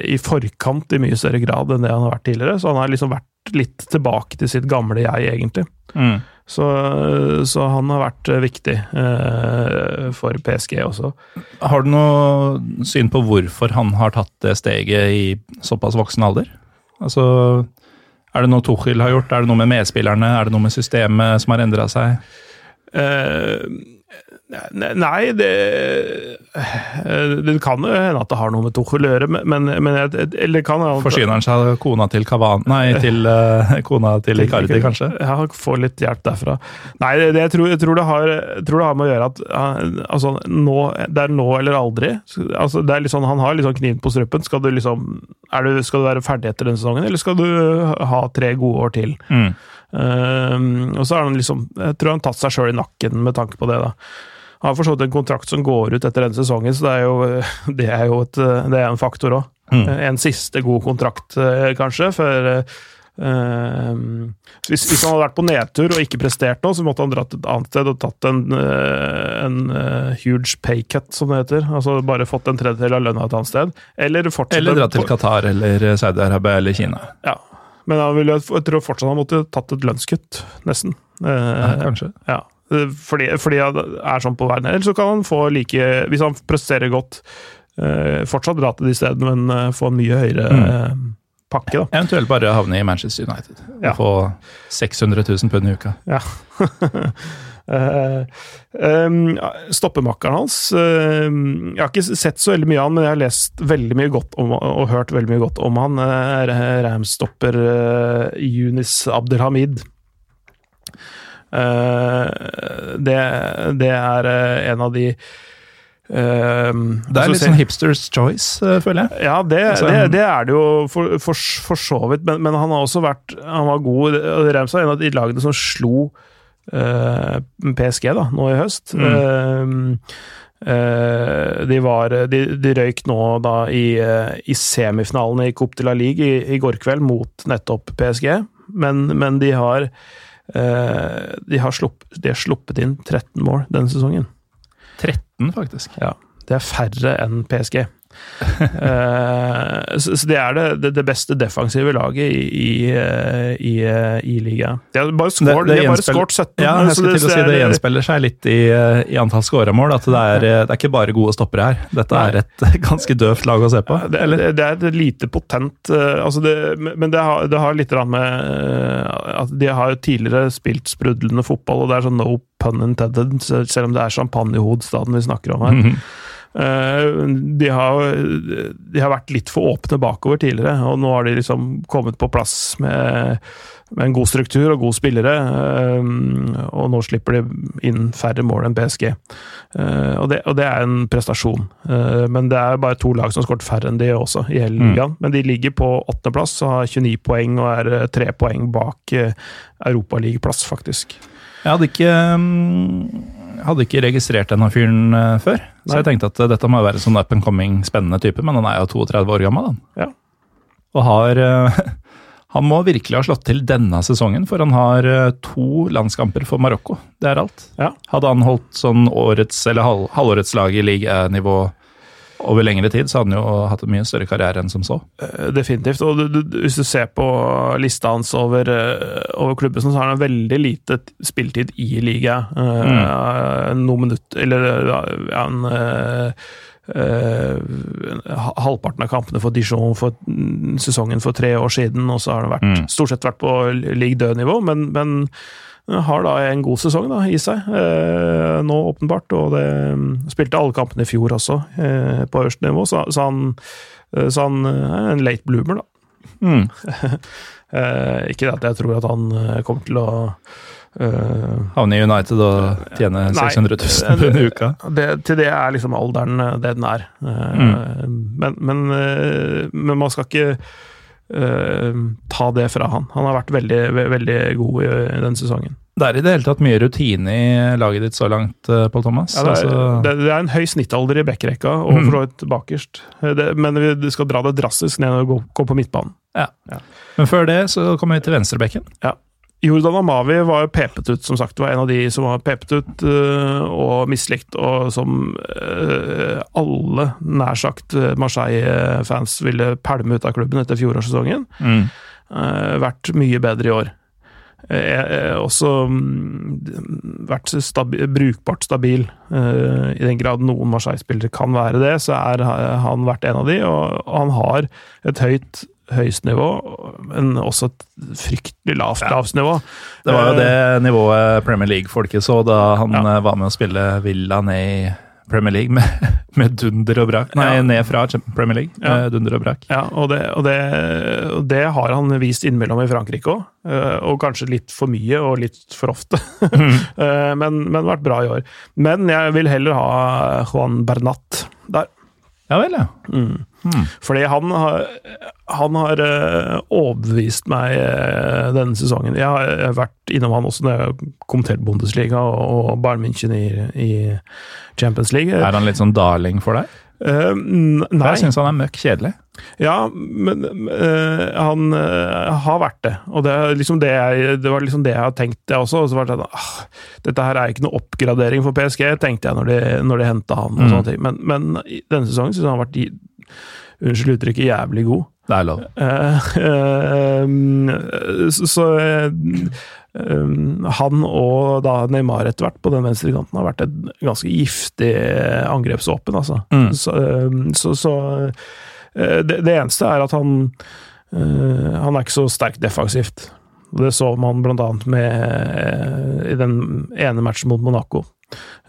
i forkant i mye større grad enn det han har vært tidligere, så han har liksom vært litt tilbake til sitt gamle jeg, egentlig. Mm. Så, så, han har vært viktig eh, for PSG også. Har du noe syn på hvorfor han har tatt det steget i såpass voksen alder? Altså, er det noe Tuchel har gjort? Er det noe med medspillerne? Er det noe med systemet som har endra seg? Eh, Nei, det, det kan jo hende at det har noe med Tuchel å gjøre, men, men eller kan Forsyner han seg kona til Kavan Nei, til uh, kona til Icardi, kanskje? Ja, får litt hjelp derfra. Nei, det, det, jeg, tror, jeg, tror, det har, jeg, tror, det har, med å gjøre at altså, nå, det er nå eller aldri. Altså, det er liksom, han har liksom kniven på strupen. Skal du liksom du, Skal du være ferdig etter denne sesongen, eller skal du ha tre gode år til? Mm. og så har han liksom Jeg tror han har tatt seg sjøl i nakken med tanke på det, da. Har for så vidt en kontrakt som går ut etter denne sesongen, så det er jo, (laughs) det er jo et, det er en faktor òg. Mm. En siste god kontrakt, kanskje, for Uh, hvis, hvis, han hadde vært på nedtur og ikke prestert noe, så måtte han dratt et annet sted og tatt en, uh, en uh, huge paycut, som det heter. Altså bare fått en tredjedel av lønna et annet sted. Eller Eller dratt til Qatar eller Saudi-Arabia eller Kina. Ja. Men han ville, jeg tror fortsatt han måtte tatt et lønnskutt, nesten. ja, kanskje. Ja. Fordi, fordi han er sånn på verden. Eller så kan han få like Hvis han presterer godt, fortsatt dra til de stedene, men få en mye høyere mm pakke. da. Eventuelt bare havne i Manchester United og ja. få 600 000 pund i uka. Ja. (laughs) Uh, um, Stoppemakkeren hans uh, Jeg har ikke sett så veldig mye av han, men jeg har lest veldig mye godt om, og hørt veldig mye godt om han. Uh, Ramstopper Yunis Abdelhamid. Det, det, er en av de Uh, det er litt sånn hipsters choice, uh, føler jeg. Ja, det, altså, det, det, er det jo for, for, for så vidt, men, men, han har også vært Han var god Rems var en av de lagene som slo uh, PSG da, nå i høst. Mm. de, var, de, de, røyk nå da i, i semifinalen i Coupe de la Ligue i, i, går kveld mot nettopp PSG, men, men de har de har, slupp, de har sluppet inn 13 mål denne sesongen. 13, faktisk. Ja, Det er færre enn PSG. Uh, (laughs) så, så det er det, det, beste defensive laget i, i, eh, i, eh, i ligaen. De har bare skåret 17. Ja, jeg skulle til å si det gjenspeiler seg litt i, i antall skåremål. At det er, det er, ikke bare gode stoppere her. Dette er et ganske døvt lag å se på. Det, det er et lite potent altså Men det har, det har litt med at de har tidligere spilt sprudlende fotball, og det er sånn no pun intended, selv om det er champagnehovedstaden vi snakker om her. Mm -hmm. De har, de har, vært litt for åpne bakover tidligere, og nå har de liksom kommet på plass med, med en god struktur og gode spillere. Eh, og nå slipper de inn færre mål enn PSG. Eh, og det, og det er en prestasjon. Men det er bare to lag som har skåret færre enn de også, i hele ligaen. Mm. Men de ligger på åttendeplass og har 29 poeng og er tre poeng bak europaligaplass, faktisk. Jeg hadde ikke, mm, hadde ikke registrert denne fyren uh, før. Så jeg tenkte at uh, dette må være en sånn up and coming, spennende type, men han er jo 32 år gammel. Ja. Og har uh, (laughs) Han må virkelig ha slått til denne sesongen, for han har to landskamper for Marokko. Det er alt. Ja. Hadde han holdt sånn årets, eller halv, halvårets lag i liganivå over lengre tid, så hadde han jo hatt en mye større karriere enn som så. Eh, definitivt. Og du, du, hvis du ser på lista hans over, eh, over klubben, så har han veldig lite spiltid i liga. Eh, mm. Noen minutter Eller ja, en uh, halvparten av kampene for Dijon for sesongen for tre år siden, og så har han vært, mm. stort sett vært på league død-nivå, men, men har da en god sesong da, i seg, eh, nå åpenbart. Og det mm, spilte alle kampene i fjor også, eh, på øverste nivå, så, så, han, eh, så, han, er en late bloomer, da. Mm. (laughs) ikke at jeg tror at han kommer til å Uh, Havne i United og tjene 600 000 pund i uka? Det, til det er liksom alderen det den er. Uh, mm. men, men, uh, men, man skal ikke ta det fra han. Han har vært veldig, veldig god i, i den sesongen. Det er i det hele tatt mye rutine i laget ditt så langt, uh, Pål Thomas? Ja, det, er, altså... det, det, er, en høy snittalder i bekkerekka, og mm. for så vidt bakerst. Det, men vi skal dra det drastisk ned og gå, gå på midtbanen. Ja. ja. Men før det så kommer vi til venstrebekken. Ja. Jordan Amavi var jo pepet ut, som sagt. var en av de som var pepet ut uh, og mislikt, og som uh, alle, nær sagt, Marseille-fans ville pælme ut av klubben etter fjorårssesongen. Mm. Vært mye bedre i år. også um, vært stabi brukbart stabil. I den grad noen Marseille-spillere kan være det, så er han vært en av de, og han har et høyt høyest nivå, men også et fryktelig lavt, lavt nivå. Det var jo det eh, nivået Premier League-folket så da han ja. Eh, var med å spille Villa ned i Premier League med, (laughs) med dunder og brak. Nei, ja. ned fra Premier League med ja. dunder og brak. Ja, og det, og, det, og det, har han vist innimellom i Frankrike òg. Eh, og kanskje litt for mye og litt for ofte. (laughs) Mm. men, men vært bra i år. Men jeg vil heller ha Juan Bernat der. Ja vel, ja. Mm. Hmm. Fordi han har, han har eh, overbevist meg eh, denne sesongen. Jeg har, vært innom han også når jeg har kommentert Bundesliga og Bayern München i, i Champions League. Er han litt sånn darling for deg? For nei. Jeg syns han er møkk kjedelig. Ja, men uh, han uh, har vært det. Og det, liksom det, jeg, det var liksom det jeg har tenkt, jeg også. Og så var det sånn ah, Dette her er ikke noe oppgradering for PSG, tenkte jeg når de, når de henta han. og Mm. sånne ting. Men, men denne sesongen syns jeg han har vært Unnskyld uttrykket, jævlig god. Det er lov. Uh, (laughs) eh, så så han og da Neymar etter hvert på den venstre kanten har vært et ganske giftig angrepsvåpen, altså. Mm. Så, eh, så, så eh, det, det eneste er at han eh, Han er ikke så sterk defensivt. Det så man blant annet med, eh, i den ene matchen mot Monaco.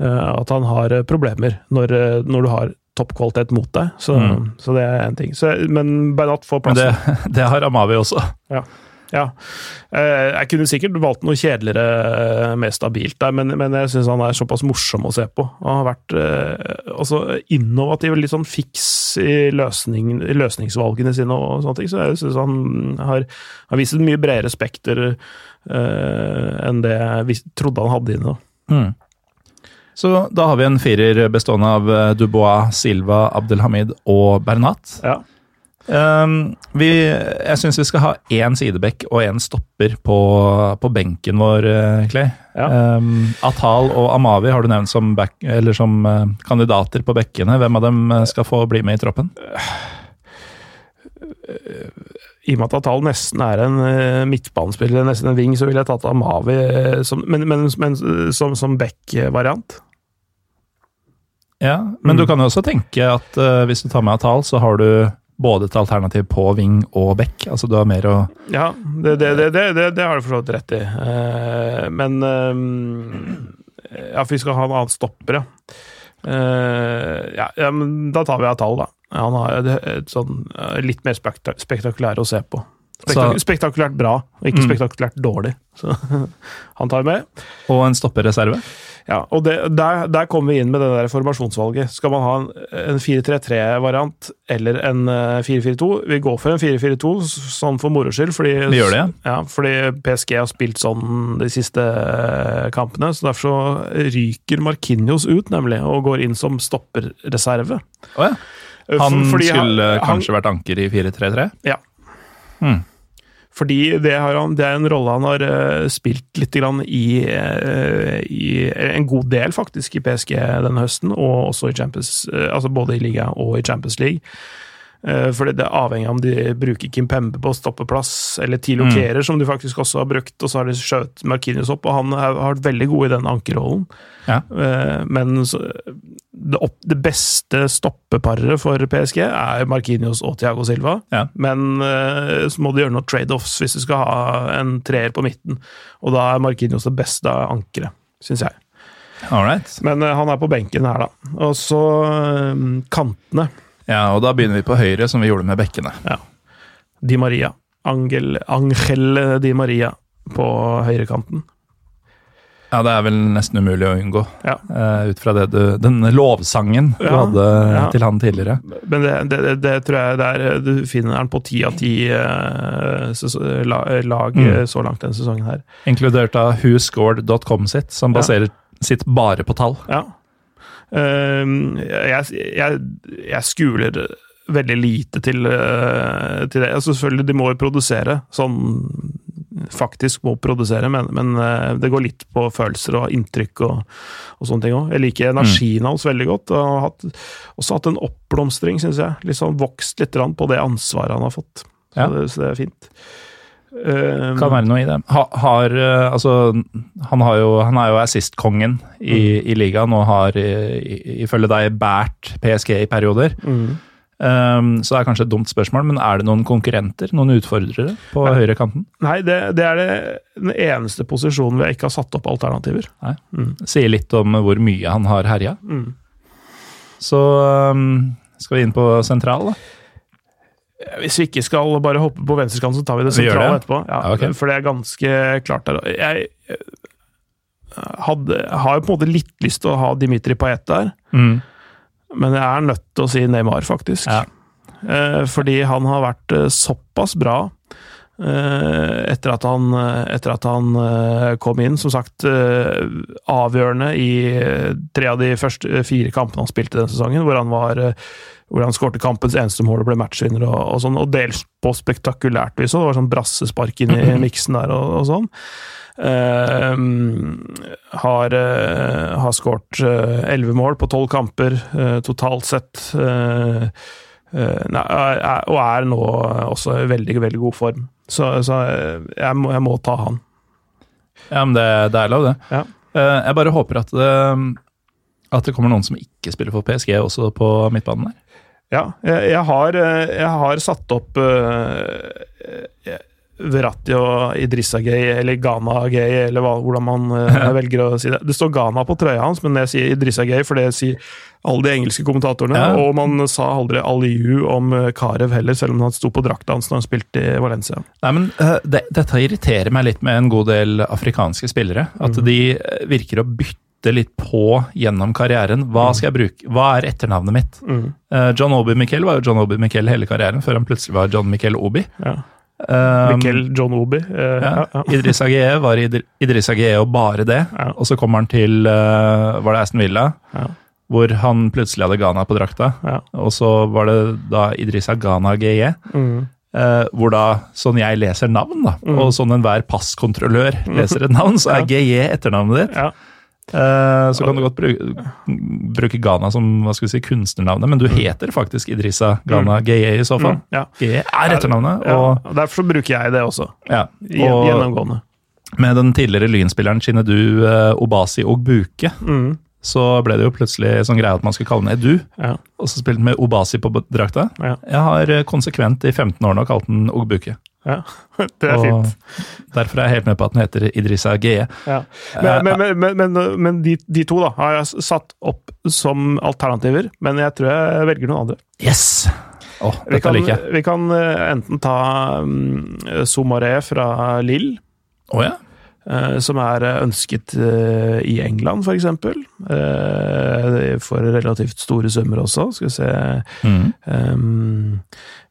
At han har problemer når, når du har toppkvalitet mot deg. Så, Mm. så det er én ting. Så, men Bernat får Men det, (laughs) det har Amavi også. Ja. Eh, Jeg kunne sikkert valgt noe kjedeligere, eh, mer stabilt der, men, men jeg syns han er såpass morsom å se på. Han har vært eh, innovativ, litt sånn fiks i, løsning, i løsningsvalgene sine og sånne ting, så jeg syns han har, har vist et mye bredere spekter eh, enn det jeg trodde han hadde inne. Mm. Så da har vi en firer bestående av eh, Dubois, Silva, Abdelhamid og Bernat. Ja. Um, vi, jeg syns vi skal ha én sidebekk og én stopper på, på benken vår, eh, Clay. Ja. Um, Atal og Amavi har du nevnt som, back, eller som uh, kandidater på bekkene. Hvem av dem eh, skal få bli med i troppen? I og med at Atal nesten er en midtbanespiller, nesten en wing, så ville jeg tatt Amavi som, men, men, men som, som back-variant. Ja, Men Mm. du kan jo også tenke at uh, hvis du tar med Atal, så har du både et alternativ på wing og bekk. Altså du har mer å Ja, det, det, det, det, har du for så vidt rett i. Uh, men uh, Ja, for vi skal ha en annen stopper, ja. Eh, ja, ja, men da tar vi av tall, da. Han har et, sånn litt mer spektak spektakulær å se på. Spektak Så- spektakulært bra, ikke Mm. spektakulært dårlig. Så (laughs) han tar med. Og en stopperreserve. Ja, og det, der, der kommer vi inn med det der formasjonsvalget. Skal man ha en, en 4-3-3-variant eller en eh, 4-4-2? Vi går for en 4-4-2, sånn for moro skyld. Fordi, Vi gjør det, ja. fordi PSG har spilt sånn de siste eh, kampene. så Derfor så ryker Markinios ut, nemlig, og går inn som stopperreserve. Oh, ja. Eh, Han fordi skulle han- kanskje vært anker i 4-3-3? Ja. Hmm. Fordi det, han, det er en rolle han har eh, spilt litt i, eh, i En god del, faktisk, i PSG denne høsten, og også i Champions eh, Altså både i liga og i Champions League. Eh, fordi det er avhengig av om de bruker Kim Pembe på stoppeplass, eller Tilo Mm. Som de faktisk også har brukt, og så har de skjøt Markinius opp, og han har vært veldig god i den ankerrollen. Ja. Eh, Men det, beste stoppeparet for PSG er Markinios og Thiago Silva. Ja. Men eh, så må du gjøre noen trade-offs hvis du skal ha en treer på midten. Og da er Markinios det beste ankeret, syns jeg. Alright. Men han er på benken her, da. Og så kantene. Ja, og da begynner vi på høyre, som vi gjorde med bekkene. Ja. Di Maria. Angel, Angel Di Maria på høyrekanten. Ja, det er vel nesten umulig å unngå, Ja. uh, ut fra det du, den lovsangen du Ja, hadde ja. til han tidligere. Men det, det, det, tror jeg det er Du finner den på ti av ti eh, lag Mm. eh, så langt denne sesongen her. Inkludert av whoscored.com sitt, som baserer sitt bare på tall. Ja. Ehm, jeg, jeg, jeg skuler veldig lite til, eh, til det. Altså, selvfølgelig, de må jo produsere. Sånn faktisk må produsere, men, men eh, det går litt på følelser og inntrykk og, og sånne ting òg. Jeg liker energien hans veldig godt. Og har hatt, også hatt en oppblomstring, syns jeg. Sånn Vokst litt på det ansvaret han har fått. Så, Ja. det, så det er fint. Ehm, Kan være noe i det. Ha, har, eh, altså, han, har jo, han er jo assist-kongen i, i ligaen og har i- ifølge deg båret PSG i perioder. mm. Um, så det er kanskje et dumt spørsmål, men er det noen konkurrenter, noen utfordrere, på Nei. høyrekanten? Nei, det, det er det, den eneste posisjonen vi ikke har satt opp alternativer. Nei. Mm. Sier litt om hvor mye han har herja. Mm. Så um, skal vi inn på sentral, da. Hvis vi ikke skal bare hoppe på venstreskanten, så tar vi det sentrale etterpå. Ja, Ja, ok. For det er ganske klart der. Jeg eh, hadde, har jo på en måte litt lyst til å ha Dimitri Paet der. Mm. Men jeg er nødt til å si Neymar, faktisk. Ja. Eh, fordi han har vært eh, såpass bra etter at han, etter at han kom inn. Som sagt, avgjørende i tre av de første fire kampene han spilte denne sesongen, hvor han var hvor han skårte kampens eneste mål og ble matchvinner, og, og sånn, og dels på spektakulært vis. Det var sånn brassespark inn i miksen der og, og sånn. Uh, har uh, har skåret elleve mål på tolv kamper eh, totalt sett. eh, eh, nei, er, og er nå også i veldig, veldig god form. Så, så jeg, må, jeg må ta han. Ja, men det, det er lov, det. Ja. Eh, jeg bare håper at det, at det kommer noen som ikke spiller for PSG også på midtbanen der. Ja, jeg, jeg, har, eh, jeg har satt opp uh, Verratti og Idrissa Gay, eller Ghana Gay, eller hva, hvordan man uh, velger å si det. Det står Ghana på trøya hans, men jeg sier Idrissa Gay, for det sier alle de engelske kommentatorene. Ja. Og man sa aldri Aliu om Carew Karev heller, selv om han sto på drakta hans når han spilte i Valencia. Nei, men uh, det, Dette irriterer meg litt med en god del afrikanske spillere. At mm. de virker å bytte litt på gjennom karrieren. Hva Mhm. skal jeg bruke? Hva er etternavnet mitt? Eh, John Obi Miquel var jo John Obi Miquel hele karrieren, før han plutselig var John Miquel Obi. Ja. Um, Mikkel John Obi. Uh, ja. ja. (laughs) Idris Agueye var Idr- Idris Agueye og bare det. Ja. Og så kommer han til uh, Var det Aston Villa? Ja. Hvor han plutselig hadde Ghana på drakta. Ja. Og så var det da Idrissa Ghana Agueye. Mm. Uh, hvor da, sånn jeg leser navn, da, Mm. og sånn enhver passkontrollør leser et navn, så er. (laughs) GJ etternavnet ditt. Ja. Eh, så kan du godt bruke, bruke Ghana som hva skal vi si, kunstnernavnet, men du heter faktisk Idrissa Ghana GE i så fall. Mm. Ja. GJ er etternavnet, og, ja, Derfor bruker jeg det også. ja, og Gjennomgående. med den tidligere Lynspilleren Chinedu Du Obasi Ogbuke, Mm. så ble det jo plutselig sånn greie at man skulle kalle den Edu, Ja. og så spilte den med Obasi på drakta. Ja. Jeg har eh, konsekvent i 15 år nå kalt den Ogbuke. Ja. (laughs) Det er Og fint. Derfor er jeg helt med på at den heter Idrissa GE. Ja. Eh, Men, men, men, men, de, de to da, har jeg satt opp som alternativer, men jeg tror jeg velger noen andre. Yes! Å, Vi kan, liker jeg. vi kan eh, enten ta um, Somaré fra Lill, Oh, ja. Eh, som er eh, ønsket eh, i England, for eksempel. Eh, for relativt store summer også, skal vi se. Mm.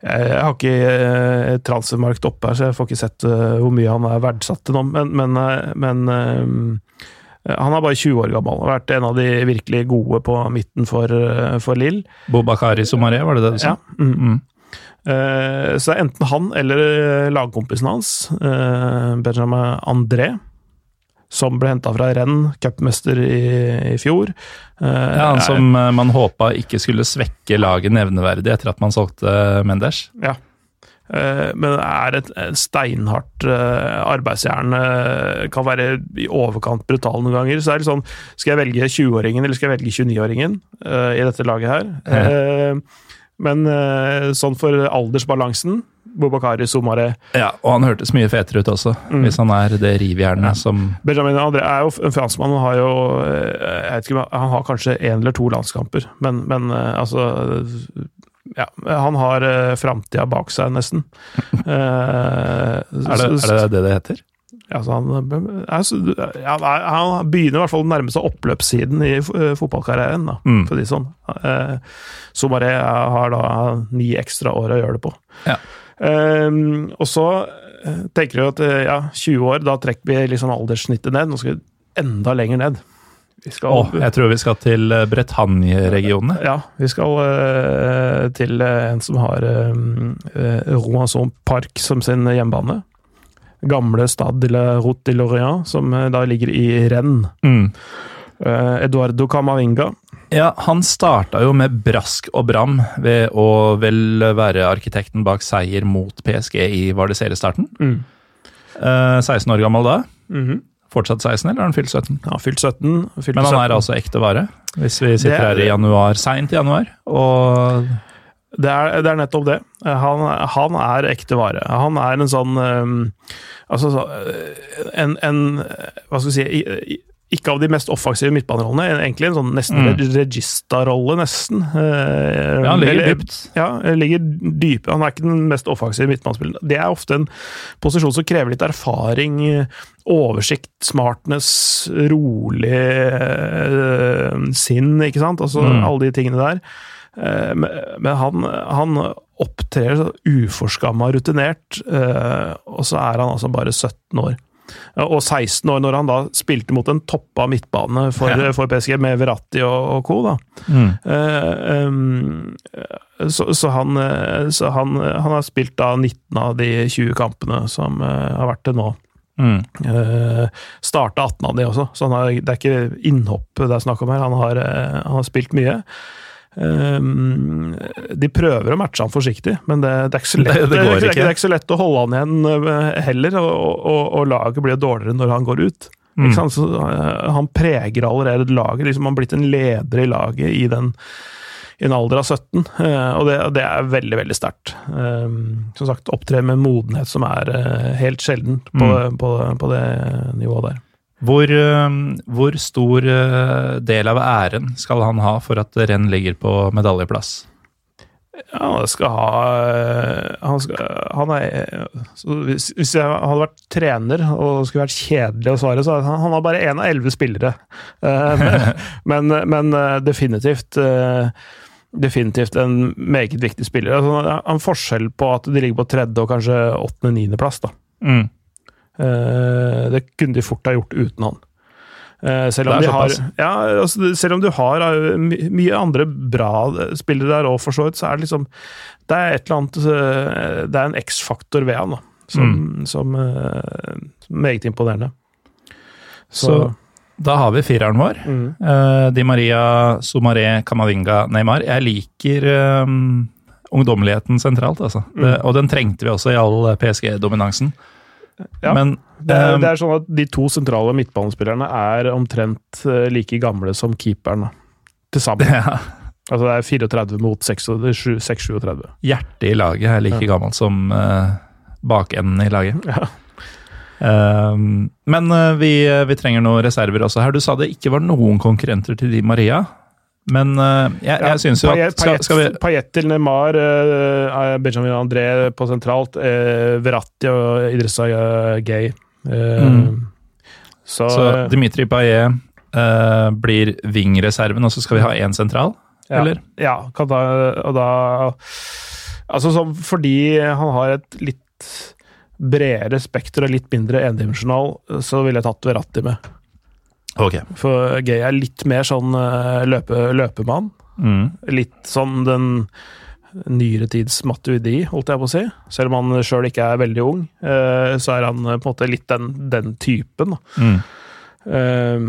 Jeg, har ikke transfermarkt oppe her, så jeg får ikke sett hvor mye han er verdsatt til nå, men, men, men han er bare 20 år gammel og har vært en av de virkelig gode på midten for, for Lill. Bobakari Somaré, var det det du sa? Ja. Mm. Mm. Eh, så det er enten han eller eh, lagkompisen hans, eh, Benjamin André, som ble henta fra Rennes, cupmester i, i fjor. Ja, han som man håpa ikke skulle svekke laget nevneverdig etter at man solgte Mendes. Ja. Men er et steinhardt arbeidsjern. Kan være i overkant brutal noen ganger. Så er det sånn Skal jeg velge 20-åringen eller skal jeg velge 29-åringen eh, i dette laget her? Eh, Men eh, sånn for aldersbalansen Bobakari Somare Ja, og han hørtes mye fetere ut også, Mm. hvis han er det rivjernet som Benjamin André er jo en franskmann. Han har jo eh, jeg vet ikke, Han har kanskje én eller to landskamper, men, men eh, altså ja, han har framtida bak seg, nesten. (laughs) Er det er det det det heter? Altså han, ja, han begynner i hvert fall å nærme seg oppløpssiden i eh, fotballkarrieren, da, Mm. for å si sånn. Eh, Somaré har da ni ekstra år å gjøre det på. Ja. Um, og så eh, tenker jeg at ja, 20 år, da trekker vi liksom alderssnittet ned. Nå skal vi enda lenger ned. Vi skal, oh, jeg tror vi skal til Bretagne-regionene. ja, vi skal uh, til en som har uh, Roanson Park som sin hjemmebane. Gamle Stade de la Route de Lorient, som eh, da ligger i Rennes. Mm. Eh, Eduardo Camavinga. Ja, han starta jo med brask og bram ved å vel være arkitekten bak seier mot PSG i var det seriestarten. Mm. 16 år gammel da. Mhm. Fortsatt 16, eller har han fylt 17? Ja, fylt 17. Fylt Men han 17. er altså ekte vare, hvis vi sitter Det er- her i januar, seint i januar. Og Det er, det er nettopp det. Eh, Han, han er ekte vare. Han er en sånn um, Altså eh, en, en Hva skal vi si ikke av de mest offensive midtbanerollene. Egentlig en sånn nesten Mm. regista-rolle, nesten. Eh, Ja, han ligger eller- dypt. Ja, ligger dype. Han er ikke den mest offensive midtbanespilleren. Det er ofte en posisjon som krever litt erfaring, oversikt, smartness, rolig eh, sinn, ikke sant? Altså Mm. alle de tingene der. Eh, Men han, han opptrer så uforskamma rutinert, eh, og så er han altså bare 17 år. Og 16 år, når han da spilte mot en toppa midtbane for, Ja. for PSG, med Verratti og, og co. da. Mm. Eh, så, så, han, eh, så han, han har spilt da 19 av de 20 kampene som eh, har vært til nå. Mm. Uh, Starta 18 av de også, så han har, det er ikke innhopp det er snakk om her. Han har, uh, han har spilt mye. Um, de prøver å matche han forsiktig, men det, det, er, ikke så lett, Det- det er, er ikke så lett å holde han igjen eh, heller, og, og, og laget blir dårligere når han går ut. Mm. Så, eh, han preger allerede laget. Liksom, han har blitt en leder i laget i, den, i en alder av 17, eh, og det, det er veldig, veldig sterkt. Um, som sagt, opptrer med modenhet som er helt sjelden på, Mm. på, på det nivået der. Hvor, eh, hvor stor eh, del av æren skal han ha for at renn ligger på medaljeplass? Ja, han skal ha Han, skal, han er hvis, jeg hadde vært trener og skulle vært kjedelig å svare, så han, han har bare én av elleve spillere. Eh, men, (laughs) men, men eh, definitivt eh, Definitivt en meget viktig spiller. Altså, en forskjell på at de ligger på tredje og kanskje åttende-niendeplass. Mm. Eh, Det kunne de fort ha gjort uten han. Eh, Selv om, har, ja, altså, selv om du har eh, mye andre bra spillere der òg, for så vidt, så er det liksom Det er et eller annet Det er en X-faktor ved han, da. Som, som, eh, som er meget imponerende. Så da har vi fireren vår. mm. Uh, Di Maria, Sumaré, Kamavinga, Neymar. Jeg liker um, ungdommeligheten sentralt, altså. Det, Mm. og den trengte vi også i all PSG-dominansen. Ja. Men det, er, eh, det er sånn at de to sentrale midtbanespillerne er omtrent eh, like gamle som keeperen. Til sammen. (laughs) ja, Altså det er 34 mot 6-37. hjertet i laget er like gammelt som uh, bakenden i laget. Ja. Um, men uh, vi, vi trenger noen reserver også her. Du sa det ikke var noen konkurrenter til Di Maria. Men uh, jeg, jeg syns jo at skal, skal vi Payet til Neymar, uh, Benjamin André på sentralt, uh, Verratti og Idrissa Gay. Eh, Mm. Så, Så Dimitri Payet eh, blir wing-reserven, og så skal vi ha én sentral? ja, eller? Ja, da, og da Altså så fordi han har et litt bredere spekter og litt mindre endimensjonal, så ville jeg tatt Verratti med. Ok. For Gay er litt mer sånn eh, løpe, løpemann. Mm. litt sånn den nyere tids Matuidi, holdt jeg på å si. Selv om han sjøl ikke er veldig ung, eh, så er han eh, på en måte litt den, den typen. Mm. Um,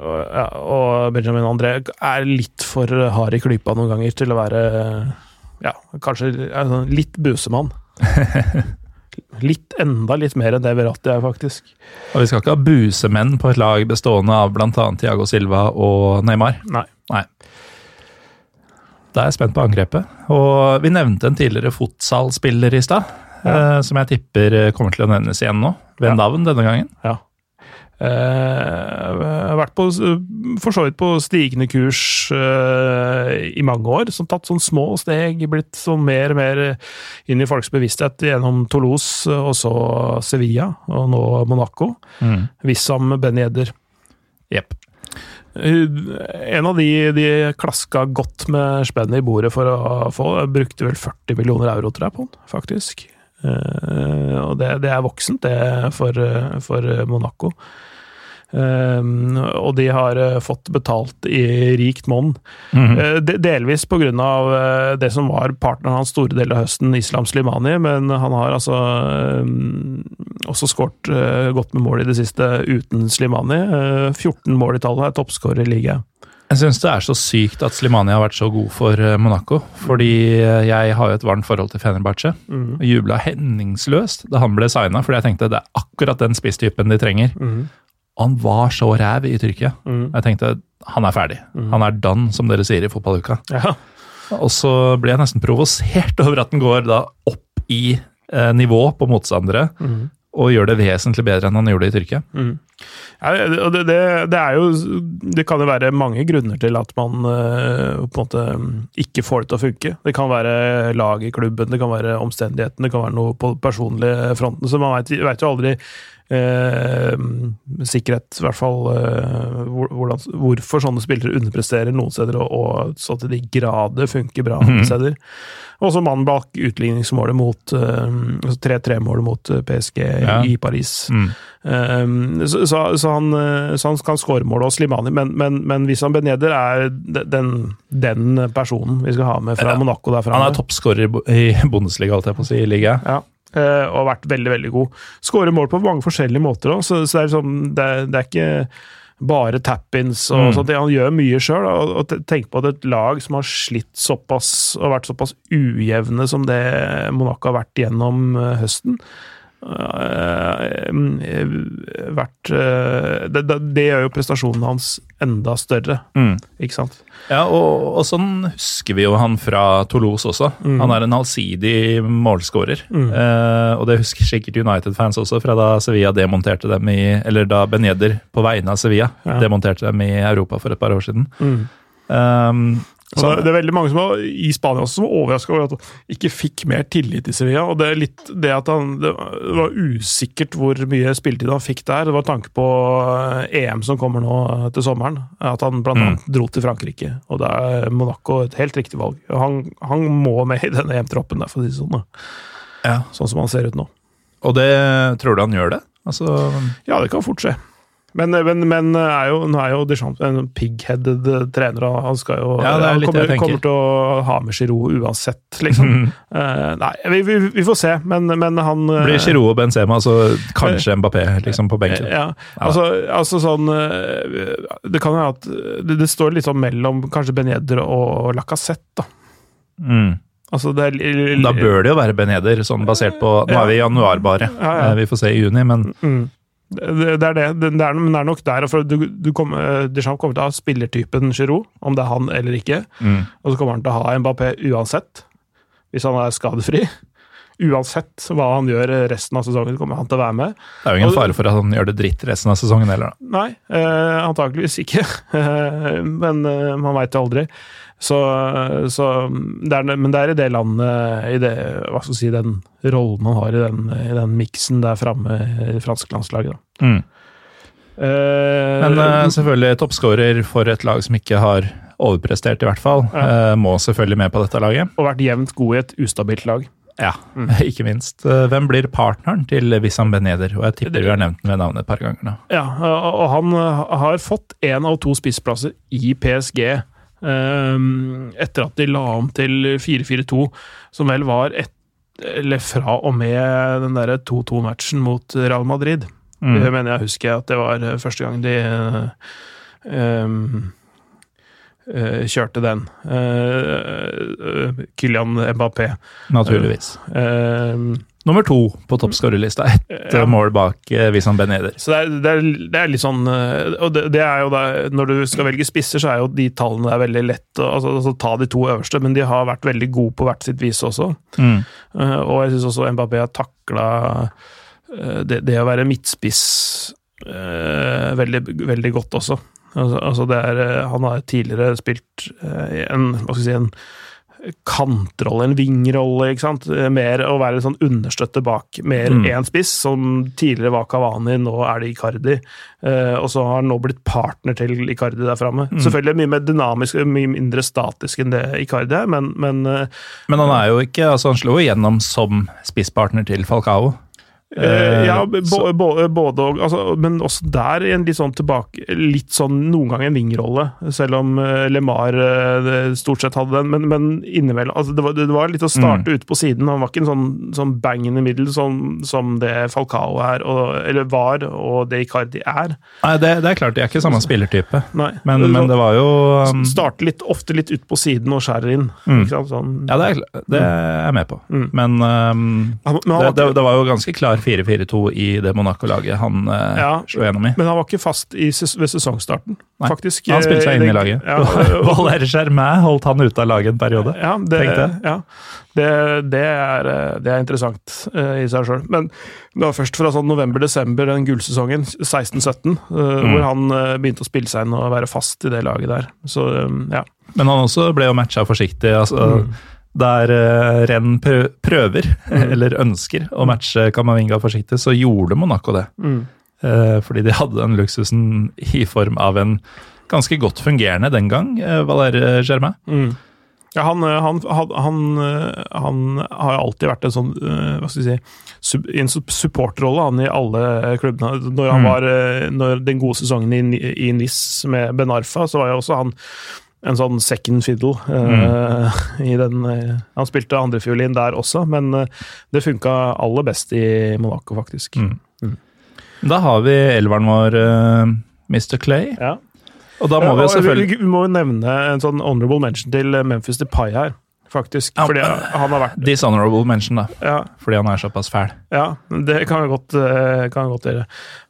og, ja, og Benjamin André er litt for hard i klypa noen ganger til å være ja, kanskje sånn litt busemann. (laughs) Litt enda litt mer enn det Verratti er, faktisk. Og vi skal ikke ha busemenn på et lag bestående av bl.a. Thiago Silva og Neymar. Nei. Da er jeg spent på angrepet. Og vi nevnte en tidligere futsal-spiller i stad, Ja. eh, som jeg tipper kommer til å nevnes igjen nå. Ved Ja. navn denne gangen. Ja. Eh, har vært på, for så vidt på stigende kurs uh, i mange år. Som tatt sånn små steg, blitt sånn mer og mer inn i folks bevissthet gjennom Toulouse, og så Sevilla, og nå Monaco. Mm. Wissam Ben Yedder. Jepp. Eh, En av de de klaska godt med spennet i bordet for å få. Brukte vel 40 millioner euro, tror jeg, på den, faktisk. Eh, og det, det er voksent, det, for, for Monaco. Um, og de har uh, fått betalt i rikt monn. Mm -hmm. uh, de- Delvis pga. Uh, det som var partneren hans store del av høsten, Islam Slimani, men han har altså um, også skåret uh, godt med mål i det siste uten Slimani. Eh, 14 mål i tallet, er toppskårer i ligaen. Jeg syns det er så sykt at Slimani har vært så god for eh, Monaco. Fordi eh, jeg har jo et varmt forhold til Fenerbahçe. Mm. Og jubla henningsløst da han ble signa, fordi jeg tenkte det er akkurat den spisstypen de trenger. Mm. Og han var så ræv i Tyrkia. Mm. Jeg tenkte han er ferdig. Han er done, som dere sier i fotballuka. Ja. Og så ble jeg nesten provosert (laughs) over at den går da opp i eh, nivå på motstandere, Mm. Og gjør det vesentlig bedre enn han gjorde i Tyrkia. Mm. Ja, det, det, det, er jo Det kan jo være mange grunner til at man uh, på en måte ikke får det til å funke. Det kan være lag i klubben, det kan være omstendighetene, det kan være noe på personlige fronten. Så man veit jo aldri Eh, sikkerhet, i hvert fall eh, hvordan, hvorfor sånne spillere underpresterer noen steder, og, og så til de grader funker bra andre mhm. steder. Og så mannen bak utligningsmålet mot eh, 3-3-målet altså mot eh, PSG ja. i Paris. Mm. Um, så, så, så, han, eh, så, han, kan skåre målet, og Slimani, men, men, men hvis han Beneder er den, den, personen vi skal ha med fra ja. Monaco derfra Han er toppskårer i Bundesliga, holdt jeg på å si, i ligaen. Ja. Eh, og har vært veldig veldig god. Skårer mål på mange forskjellige måter òg, så, så, det, er liksom, det, det er ikke bare tap-ins og mm. sånt. Han gjør mye sjøl. Og, og tenk på at et lag som har slitt såpass og vært såpass ujevne som det Monaco har vært gjennom eh, høsten, vært eh, det, det, det, gjør jo prestasjonen hans enda større, mm. ikke sant? Ja, og, og, sånn husker vi jo han fra Toulouse også. Mm. Han er en allsidig målskårer. Mm. Eh, og det husker sikkert United-fans også, fra da Sevilla demonterte dem i Eller da Beneder på vegne av Sevilla ja. demonterte dem i Europa for et par år siden. Um, så det er veldig mange som var, i Spania også som var overraska over at han ikke fikk mer tillit i Sevilla. og Det er litt det at han, det var usikkert hvor mye spilletid han fikk der. Det var tanke på EM eh, e som kommer nå eh, til sommeren. At han blant mm. dro til Frankrike. og Da er Monaco et helt riktig valg. Han, han må med i denne EM-troppen der, for å si det sånn. Ja. Sånn som han ser ut nå. Og det tror du han gjør det? Altså... Ja, det kan fort skje. Men, men, men er jo, nå er jo Deschamps en pig-headed trener, han skal jo ja, han kommer, kommer, til å ha med Giroud uansett, liksom. Mm. Uh, nei, vi, vi, vi, får se, men, men han uh, Blir Giroud og Benzema, så kanskje uh, Mbappé liksom på benken. Ja, altså, altså, sånn Det kan jo at det, det, står litt sånn mellom kanskje Beneder og Lacassette, da. Mm. Altså da bør det jo være Beneder, sånn basert på Nå er vi i januar bare, ja, ja. vi får se i juni, men mm. Det, det, er det. Det er, det er nok der. For du, du kommer, Deschamps kommer til å ha spillertypen Giroud, om det er han eller ikke. Mm. Og så kommer han til å ha Mbappé uansett, hvis han er skadefri. Uansett hva han gjør resten av sesongen, kommer han til å være med. Det er jo ingen fare for at han gjør det dritt resten av sesongen heller, da. Nei, eh, antakeligvis ikke. (laughs) Men eh, man veit jo aldri. Så, så det er, men det er i det landet, i det, hva skal si, den rollen han har i den, i den miksen der framme i det franske landslaget. Mm. Uh, men uh, selvfølgelig toppskårer for et lag som ikke har overprestert, i hvert fall. Ja. Uh, må selvfølgelig med på dette laget. Og vært jevnt god i et ustabilt lag. Ja, mm. (laughs) ikke minst. Hvem blir partneren til Wissam Beneder? Og jeg tipper vi har nevnt den ved navnet et par ganger nå. Ja, og han har fått én av to spissplasser i PSG etter at de la om til 4-4-2, som vel var et, eller fra og med den derre 2-2-matchen mot Real Madrid. Mm. Det mener jeg husker at det var eh, første gang de um, kjørte den. Kylian Mbappé. Naturligvis. Uh, nummer to på toppskårerlista, ett ja. mål bak eh, Visan Ben Eder. Så det er, det, er, det er, litt sånn eh, Og det, det, er jo da Når du skal velge spisser, så er jo de tallene der veldig lett å altså, altså, ta de to øverste, men de har vært veldig gode på hvert sitt vis også. Mm. Uh, og jeg syns også Mbappé har takla uh, det, det, å være midtspiss uh, veldig, veldig godt også. Altså, altså er, han har tidligere spilt en, hva skal jeg si, en kantrolle, en vingrolle, ikke sant. Mer å være sånn understøtte bak. Mer én mm. spiss, som tidligere var Kavani, nå er det Icardi. Uh, og så har han nå blitt partner til Icardi der framme. Mm. Selvfølgelig mye mer dynamisk, mye mindre statisk enn det Icardi er, men Men, uh, men han er jo ikke altså Han slo igjennom som spisspartner til Falcao. Uh, ja, både og. Altså, men også der en litt sånn tilbake Litt sånn noen ganger en vingrolle, selv om LeMar stort sett hadde den. Men, men innimellom altså, det, var, det, var, litt å starte mm. ute på siden. Han var ikke en sånn, sånn bang in the middle som, som det Falcao er, og, eller var, og det Icardi er. Nei, det, det er klart, de er ikke samme spillertype. Men, men det var jo um... Starte litt, ofte litt ut på siden og skjærer inn. Mm. Sånn, ja, det er, det er jeg med på. Mm. Men, um, men det, det, var jo ganske klar 4-4-2 i det Monaco-laget han eh, Ja. slo gjennom i. Men han var ikke fast i, ses- ved sesongstarten, Nei. faktisk. Han spilte seg inn i Det- laget. Ja, (laughs) Valère Germain holdt han ute av laget en periode. Ja, det. ja. Det, det, er, eh, det er interessant uh, i seg sjøl. Men det var først fra sånn november-desember, den gullsesongen, 16-17, uh, Mm. hvor han uh, begynte å spille seg inn og være fast i det laget der. Så um, ja. Men han også ble jo matcha forsiktig. altså Mm. Der uh, renn prøver, (laughs) Mm. eller ønsker, å matche Kamavinga forsiktig, så gjorde Monaco det. Mm. Eh, fordi de hadde den luksusen i form av en ganske godt fungerende den gang, uh, Valère Germain. Mm. Ja, han, eh, han, han, han, eh, han har alltid vært en sånn eh, Hva skal vi si i En sup- supporterrolle han i alle klubbene. Når, han Mm. var, eh, når den gode sesongen i, i NIS med Ben Arfa, så var jo også han en sånn second fiddle. eh, (laughs) i den, uh, han spilte andrefiolin der også, men uh, det funka aller best i Monaco, faktisk. Mm. Da har vi elveren vår, Mr. Clay. Ja. Og da må vi jo selvfølgelig vi, må nevne en sånn honorable mention til Memphis Depay her, faktisk. Fordi han har vært Dishonorable mention, da. ja, Fordi han er såpass fæl. Ja, det kan vi godt, eh, kan vi godt gjøre.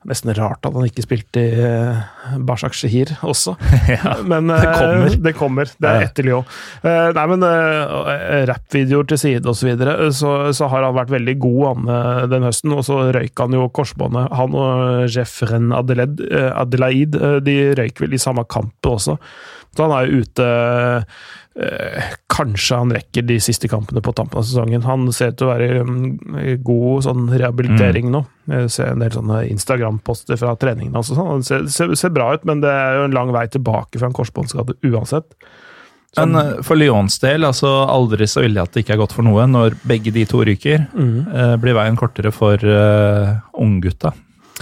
Nesten rart at han ikke spilte i eh, Bashak Shehir også. (laughs) ja. (laughs) Men det eh, kommer. Det kommer, det er etter Lyon. Nei, men rappvideoer til side og så videre, så, så har han vært veldig god han den høsten. Og så røyk han jo korsbåndet. Han og Jeffren Adelaide, Adelaide de røyk vel i samme kamp også. Så han er jo ute eh, Kanskje han rekker de siste kampene på tampen av sesongen. Han ser ut til å være mm, i god sånn rehabilitering nå. Jeg ser en del sånne Instagram-poster fra treningene hans. sånn. Det ser, ser, ser bra ut, men det er jo en lang vei tilbake fra en korsbåndskade uansett. Så Men eh, for Lyons del, altså aldri så ille at det ikke er godt for noe. Når begge de to ryker, mm. eh, blir veien kortere for uh, unggutta.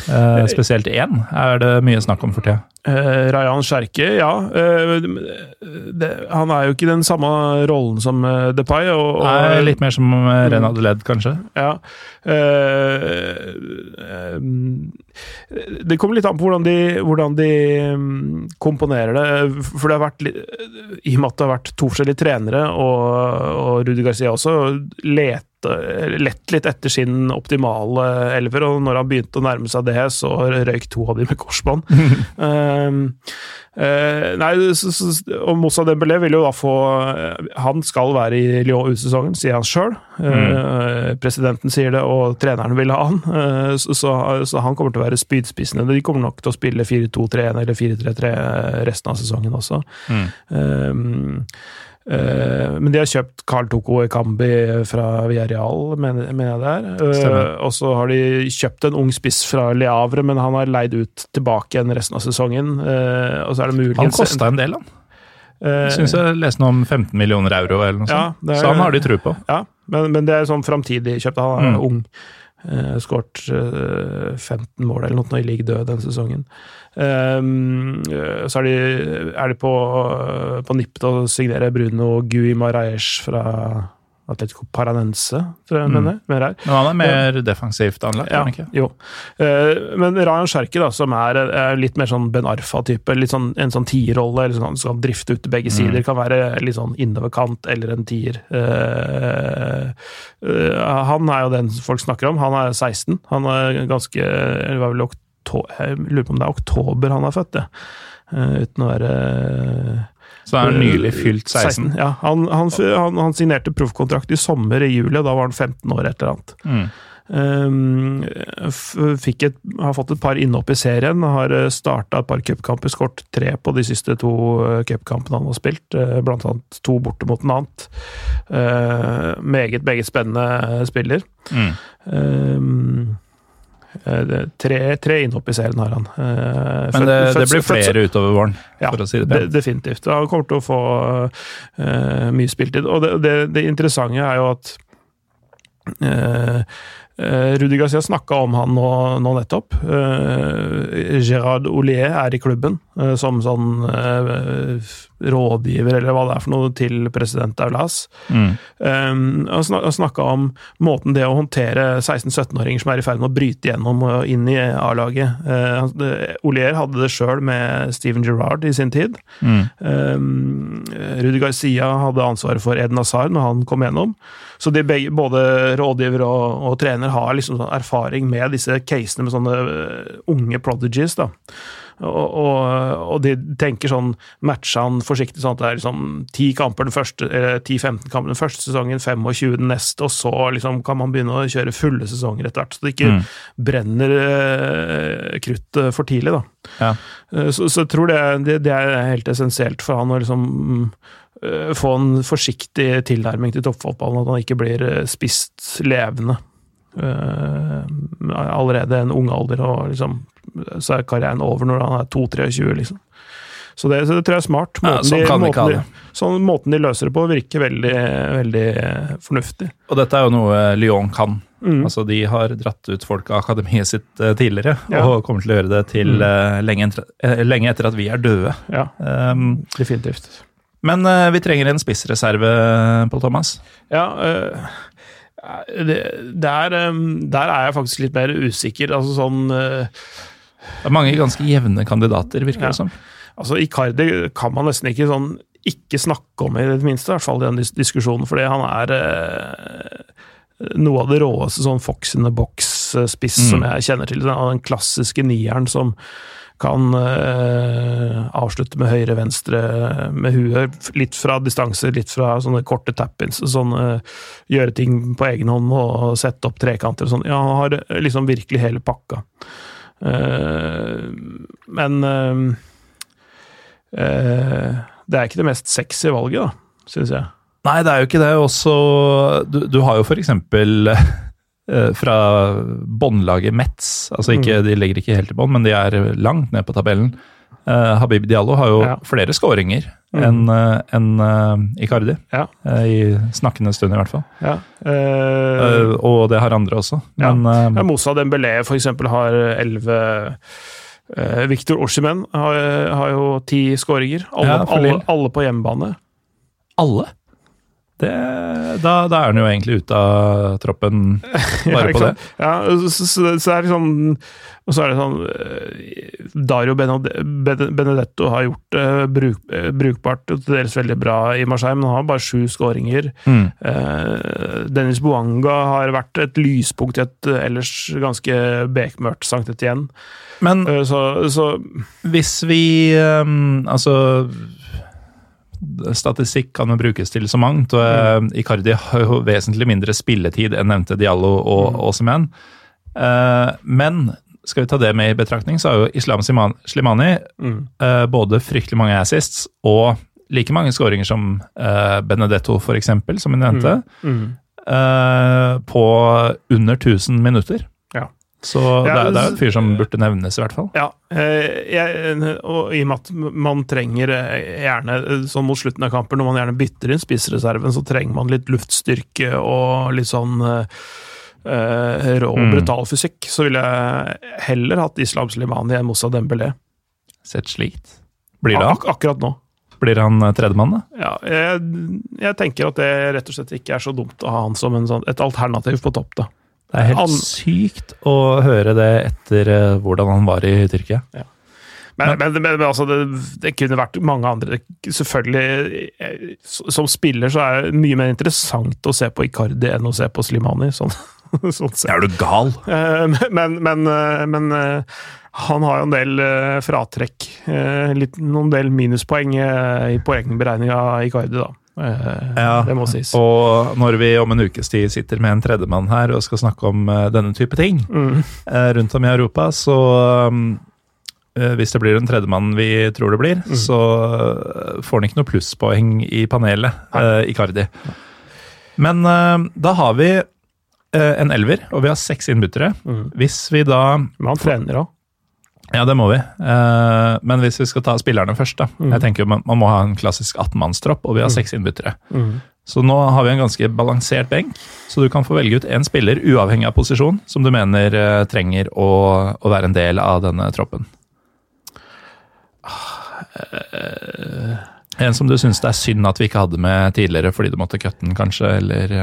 Eh, spesielt én er det mye snakk om for tida. Eh, Rayan Sjerke, ja. Uh, det, han er jo ikke den samme rollen som uh, Depay. Og, og, Nei, Litt mer som uh, Ren Ledd, kanskje. Ja. Det kommer litt an på hvordan de, hvordan de mm, komponerer det. For det har vært I og med at det har vært to forskjellige trenere, og, og Rudi Garcia også lete, lett litt etter sin optimale elver, og når han begynte å nærme seg det, så røyk to av de med korsbånd. Um, (laughs) uh, nei, og Moussa Dembélé vil jo da få Han skal være i Lyon ut sesongen, sier han sjøl. presidenten sier det, og treneren vil ha han. Uh, så, så, så han kommer til å være spydspissende. De kommer nok til å spille 4-2-3-1 eller 4-3-3 resten av sesongen også. Mm. Um, eh, men de har kjøpt Carl Toko Ekambi fra Villarreal, mener, jeg det er. Eh, Stemmer. og så har de kjøpt en ung spiss fra Le Havre, men han har leid ut tilbake igjen resten av sesongen. Eh, og så er det muligens Han kosta en del, han. eh, Jeg syns jeg leste noe om 15 millioner euro, eller noe sånt. Ja, er- Så han har de tro på. Ja, men, men det er sånn framtidig kjøpt. Han er Mm. ung. Uh, Skåret uh, 15 mål eller noe i league død den sesongen. Um, uh, så er de, er de på, på nippet til å signere Bruno Gui Maraes fra Atletico Paranense, tror jeg Mm. mener. Men han er mer defensivt anlagt, Ja, ikke? jo. Eh, men Rayan Cherky, som er, litt mer sånn Ben Arfa-type, sånn, en sånn tierrolle, eller sånn, som kan drifte ut begge sider, kan være litt sånn innoverkant eller en tier. Eh, eh, han er jo den folk snakker om. Han er 16. Han er ganske Jeg lurer på om det er oktober han er født, det. Uten å være Så han er nylig fylt 16. Ja, han, han, han, han signerte proffkontrakt i sommer, i juli, og da var han 15 år, et eller annet. Mm. Um, et, har fått et par innhopp i serien. Har starta et par cupkamper, skåret tre på de siste to eh, cupkampene han har spilt. eh, Blant annet to borte mot Nant. Uh, meget, meget spennende spiller. Mm. Um, eh, tre, tre innhopp i serien har han. Eh, Men det, født- det blir flere flere utover våren, Ja, for å si det pent. definitivt. Han kommer til å få uh, mye spiltid. Og det, det, det interessante er jo at uh, Rudi Garcia snakka om han nå, nå nettopp. Uh, Gerard Ollier er i klubben eh, som sånn eh, rådgiver, eller hva det er for noe, til president Aulas. Mm. Um, og snak, snakka om måten det å håndtere 16-17-åringer som er i ferd med å bryte gjennom og inn i A-laget. Uh, Olier hadde det sjøl med Steven Gerrard i sin tid. Mm. Um, Rudi Garcia hadde ansvaret for Eden Hazard når han kom gjennom. Så de begge, både rådgiver og, og trener har liksom sånn erfaring med disse casene med sånne eh, unge prodigies. da. Og, og, og, de tenker sånn Matcher han forsiktig sånn at det er liksom 10 kamper den første, 10-15 kamper den første sesongen, 25 den neste, og så liksom kan man begynne å kjøre fulle sesonger etter hvert. Så det ikke mm. brenner kruttet krutt for tidlig, da. Ja. Uh, så, så, jeg tror det, det, det, er helt essensielt for han å liksom få en forsiktig tilnærming til toppfotballen, at han ikke blir spist levende. Allerede en ung alder, og liksom så er karrieren over når han er 2-23, liksom. Så det, så det, tror jeg er smart. Måten, ja, sånn, de, måten, de, sånn, måten de løser det på, virker veldig, veldig fornuftig. Og dette er jo noe Lyon kan. Mm. Altså, De har dratt ut folk av akademiet sitt uh, tidligere, ja. og kommer til å gjøre det til mm. uh, lenge, uh, lenge, etter at vi er døde. Ja, um, definitivt. Men vi trenger en spissreserve, Pål Thomas. Ja, det, der, um, der, er jeg faktisk litt mer usikker. Altså sånn det er mange ganske jevne kandidater, virker det ja. som. Altså, Icardi kan man nesten ikke sånn ikke snakke om, i det minste, i hvert fall i den diskusjonen, fordi han er eh, noe av det råeste sånn Fox in the box-spiss mm. som jeg kjenner til. Den, den klassiske nieren som kan uh, avslutte med høyre-venstre med huet, litt fra distanse, litt fra sånne korte tap-ins. Sånn, uh, gjøre ting på egen hånd og sette opp trekanter og sånn. Ja, han har liksom virkelig hele pakka. Uh, men eh, eh, det er ikke det mest sexy valget, da, syns jeg. Nei, det er jo ikke det. Også, du, du har jo for eksempel fra båndlaget Metz. Altså ikke, mm. De ligger ikke helt i bånn, men de er langt ned på tabellen. Uh, Habib Diallo har jo ja. flere skåringer mm. enn uh, en, uh, Icardi. Ja. I snakkende stund, i hvert fall. Ja. og det har andre også. Men, ja. Moussa Dembélé eksempel har elleve Victor Oshimen har, har, jo ti skåringer. Alle, alle, alle, på hjemmebane. Alle? Det, da, da, er han jo egentlig ute av troppen (laughs) bare på det. Ja, så, så, så, er det sånn Og så er det sånn eh, Dario Benedetto har gjort det uh, bruk, uh, brukbart til dels veldig bra i Marseille, men han har bare sju skåringer. Mm. Uh, Dennis Boanga har vært et lyspunkt i et ellers ganske bekmørkt Sankt Etienne. Men så, så, hvis vi um, Altså statistikk kan jo brukes til så mangt. og mm. Icardi har jo vesentlig mindre spilletid enn nevnte Diallo og mm. Uh, men skal vi ta det med i betraktning, så har jo Islam Slimani mm. uh, både fryktelig mange assists og like mange skåringer som uh, Benedetto, eksempel, som hun nevnte. Mm. mm. på under 1000 minutter. Så det, er, det er en fyr som burde nevnes, i hvert fall. Ja, eh, jeg, og i og med at man trenger eh, gjerne, sånn mot slutten av kampen, når man gjerne bytter inn spissreserven, så trenger man litt luftstyrke og litt sånn uh, rå, og brutal fysikk. Så ville jeg heller hatt Islam Slimani enn Moussa Dembélé. Sett slikt. Blir det? Ak akkurat nå. Blir han tredjemann, da? Ja, jeg, jeg, tenker at det rett og slett ikke er så dumt å ha han som sånn, et alternativ på topp, da. Det er helt sykt å høre det etter uh, hvordan han var i Tyrkia. Ja. Men, men, men, men altså, det, det, kunne vært mange andre. Selvfølgelig, eh, som spiller så er det mye mer interessant å se på Icardi enn å se på Slimani. Sånn, (laughs) sånn Er du gal? Uh, men, men han har jo en del fratrekk. Litt, noen del minuspoeng i poengberegninga av Icardi, da. Eh, ja, det må sies. Og når vi om en ukes tid sitter med en tredjemann her og skal snakke om uh, denne type ting mm. uh, rundt om i Europa, så hvis det blir den tredjemannen vi tror det blir, mm. så får han ikke noe plusspoeng i panelet, uh, Icardi. Men da har vi en elver, og vi har seks innbyttere. Mm. Hvis vi da Men han trener òg. Ja, det må vi. Eh, men hvis vi skal ta spillerne først, da. Mm. Jeg tenker man, man, må ha en klassisk 18-mannstropp, og vi har mm. seks innbyttere. Mm. Så nå har vi en ganske balansert benk, så du kan få velge ut én spiller, uavhengig av posisjon, som du mener uh, trenger å, å, være en del av denne troppen. Uh, en som du syns det er synd at vi ikke hadde med tidligere fordi du måtte kutte den, kanskje, eller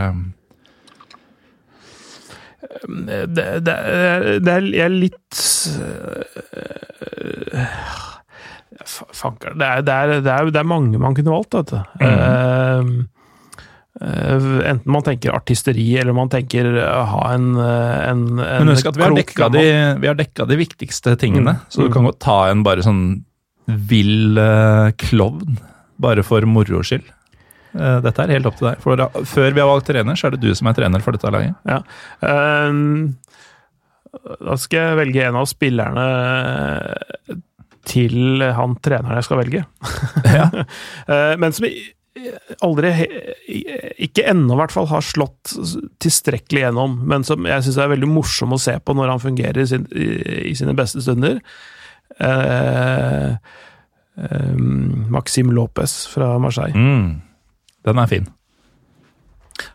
det, det, det er, jeg er litt uh, Fanker det, det, det, er, mange man kunne valgt, vet du. Mm. Uh, Enten man tenker artisteri, eller man tenker ha en, en, en Men husk at vi har, dekka de, vi har dekka de viktigste tingene, mm. så du kan godt ta en bare sånn vill uh, klovn, bare for moro skyld. Uh, dette er helt opp til deg. For, før vi har valgt trener, så er det du som er trener for dette laget. Ja. Um, da skal jeg velge en av spillerne til han treneren jeg skal velge. (laughs) Ja. (laughs) Men som aldri, ikke ennå i hvert fall, har slått tilstrekkelig gjennom, men som jeg syns er veldig morsom å se på når han fungerer i, sin, i, i sine beste stunder. Eh, eh, Maxim Lopez fra Marseille. Mm. Den er fin.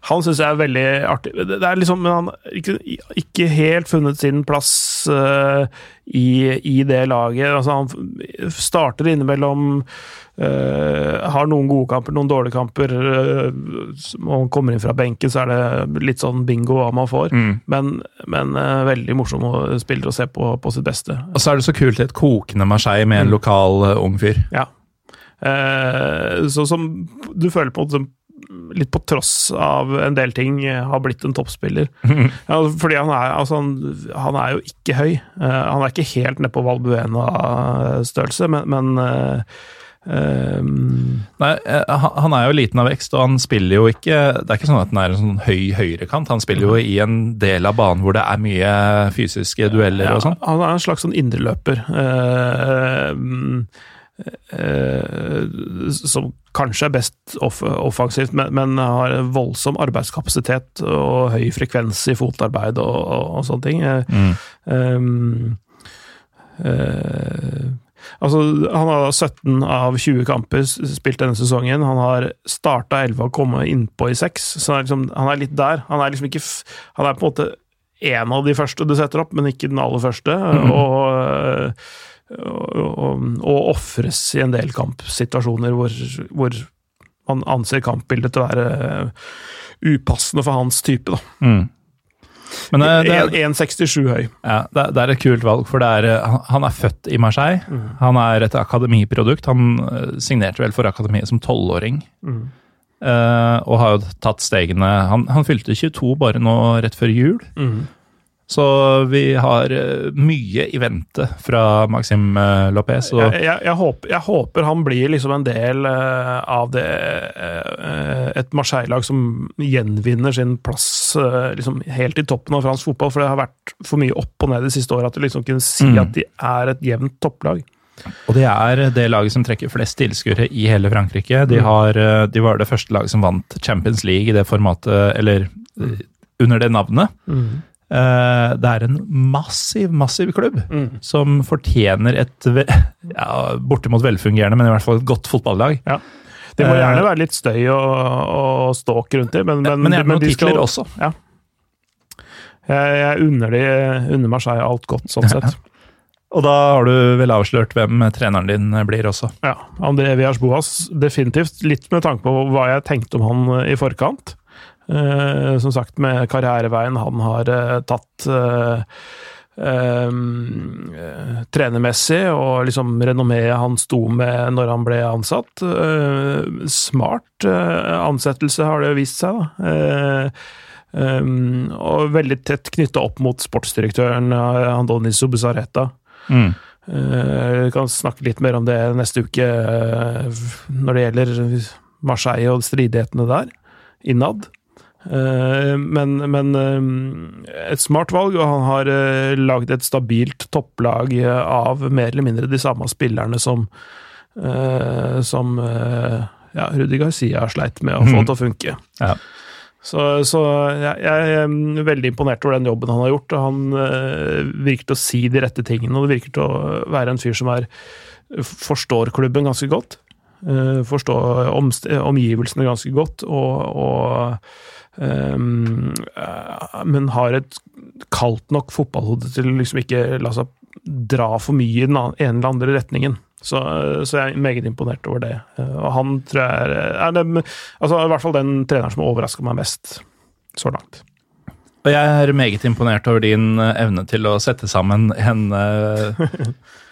Han syns jeg er veldig artig. Det er liksom, Men Han har ikke, ikke, helt funnet sin plass uh, i, i, det laget. Altså, han starter innimellom Uh, har noen gode kamper, noen dårlige kamper. Uh, man kommer inn fra benken, så er det litt sånn bingo hva man får. Mm. Men, men uh, veldig morsom spiller å se på på sitt beste. Og så er det så kult i et kokende Marseille med en mm. lokal ung fyr. Ja. Så som du føler på litt på tross av en del ting, har blitt en toppspiller. Mm. Ja, fordi han er, altså han, han er, jo ikke høy. han er ikke helt nede på Valbuena-størrelse, men, men Um, Nei, eh, han er jo liten av vekst, og han spiller jo ikke Det er ikke sånn at han er en sånn høy høyrekant. Han spiller jo i en del av banen hvor det er mye fysiske dueller ja, og sånn. Han er en slags sånn indreløper. Uh, uh, som kanskje er best off offensivt, men, men, har voldsom arbeidskapasitet og høy frekvens i fotarbeid og, og, og sånne ting. Mm. Um, Altså, han har 17 av 20 kamper spilt denne sesongen. Han har starta 11 og kommet innpå i 6, så han er, liksom, han er, litt der. Han er liksom ikke Han er på en måte en av de første du setter opp, men ikke den aller første. Mm. Og, og, ofres i en del kampsituasjoner hvor, hvor man anser kampbildet til å være upassende for hans type. da. Mm. Men, det, det, 1,67 høy. Ja, det, det, er et kult valg, for er, han, han, er født i Marseille. Mm. Han er et akademiprodukt. Han signerte vel for akademiet som tolvåring. Mm. Uh, og har jo tatt stegene han, han, fylte 22 bare nå rett før jul. Mm. Så vi har eh, mye i vente fra Maxim eh, Lopez. Jeg, jeg, jeg, håper, jeg, håper, han blir liksom en del eh, av det Et Marseille-lag som gjenvinner sin plass liksom helt i toppen av fransk fotball. For det har vært for mye opp og ned de siste åra til liksom kunne si mm. at de er et jevnt topplag. Og det er det laget som trekker flest tilskuere i hele Frankrike. De, mm. har, de, var det første laget som vant Champions League i det formatet, eller under det navnet. Mm. Eh, det er en massiv, massiv klubb mm. som fortjener et (laughs) ja, bortimot velfungerende, men i hvert fall et godt fotballag. Ja. Det må gjerne eh, være litt støy og, og ståk rundt dem, men, men, men, gjerne noen titler også. Ja. Jeg, jeg unner, de, unner Marseille alt godt, sånn sett. Og da har du vel avslørt hvem treneren din blir også? Ja, André Vias Boas. Definitivt. Litt med tanke på hva jeg tenkte om han i forkant. Uh, som sagt, med karriereveien han har uh, tatt uh, trenermessig, og liksom renommeet han sto med når han ble ansatt. smart ansettelse, har det vist seg, da. Og veldig tett knytta opp mot sportsdirektøren Andoni Subizarreta. Mm. Vi kan snakke litt mer om det neste uke, når det gjelder Marseille og stridighetene der, innad. Eh, men, men, eh, et smart valg, og han har eh, lagd et stabilt topplag av mer eller mindre de samme spillerne som, som ja, Rudi Garcia sleit med å få mhm. til å funke. Ja. Så, så jeg, jeg, er veldig imponert over den jobben han har gjort. Han virker til å si de rette tingene, og det virker til å være en fyr som er, forstår klubben ganske godt. Forstår omgivelsene ganske godt, og, og Um, men har et kaldt nok fotballhode til liksom ikke la seg dra for mye i den ene eller andre retningen. Så, så, jeg er meget imponert over det. Og han tror jeg er, er det, altså, i hvert fall den treneren som har overraska meg mest så langt. Og jeg er meget imponert over din eh, evne til å sette sammen en, eh,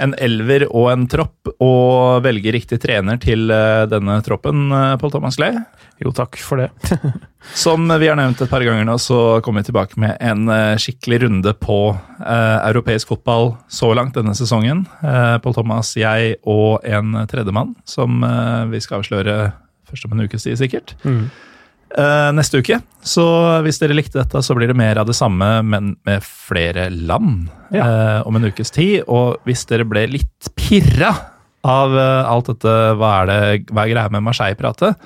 en elver og en tropp, og velge riktig trener til eh, denne troppen, Pål Thomas Lee. Jo, takk for det. (laughs) Som vi har nevnt et par ganger nå, så kommer vi tilbake med en skikkelig runde på eh, europeisk fotball så langt denne sesongen. Eh, Pål Thomas, jeg og en tredjemann som eh, vi skal avsløre først om en ukes tid, sikkert. Mm. Eh, neste uke. Så hvis dere likte dette, så blir det mer av det samme, men med flere land Ja. eh, om en ukes tid. Og hvis dere ble litt pirra av eh, alt dette, hva er, det, hva er greia med Marseille-pratet,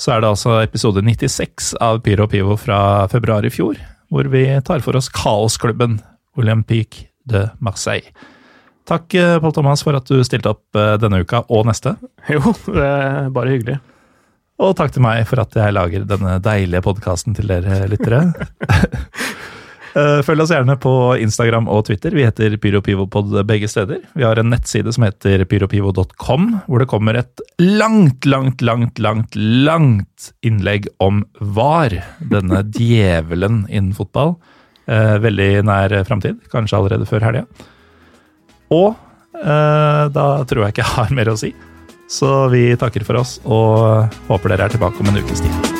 så er det altså episode 96 av Pyro Pivo fra februar i fjor, hvor vi tar for oss kaosklubben Olympique de Marseille. Takk, eh, Pål Thomas, for at du stilte opp eh, denne uka og neste. Jo, det er bare hyggelig. Og takk til meg for at jeg lager denne deilige podkasten til dere lyttere. (laughs) Eh, Følg oss gjerne på Instagram og Twitter. Vi heter PyroPivopod begge steder. Vi har en nettside som heter pyropivo.com, hvor det kommer et langt, langt, langt, langt, langt innlegg om VAR. Denne (laughs) djevelen innen fotball. Eh, Veldig nær framtid, kanskje allerede før helga. Og eh, da tror jeg ikke jeg har mer å si. Så vi takker for oss og håper dere er tilbake om en ukes tid.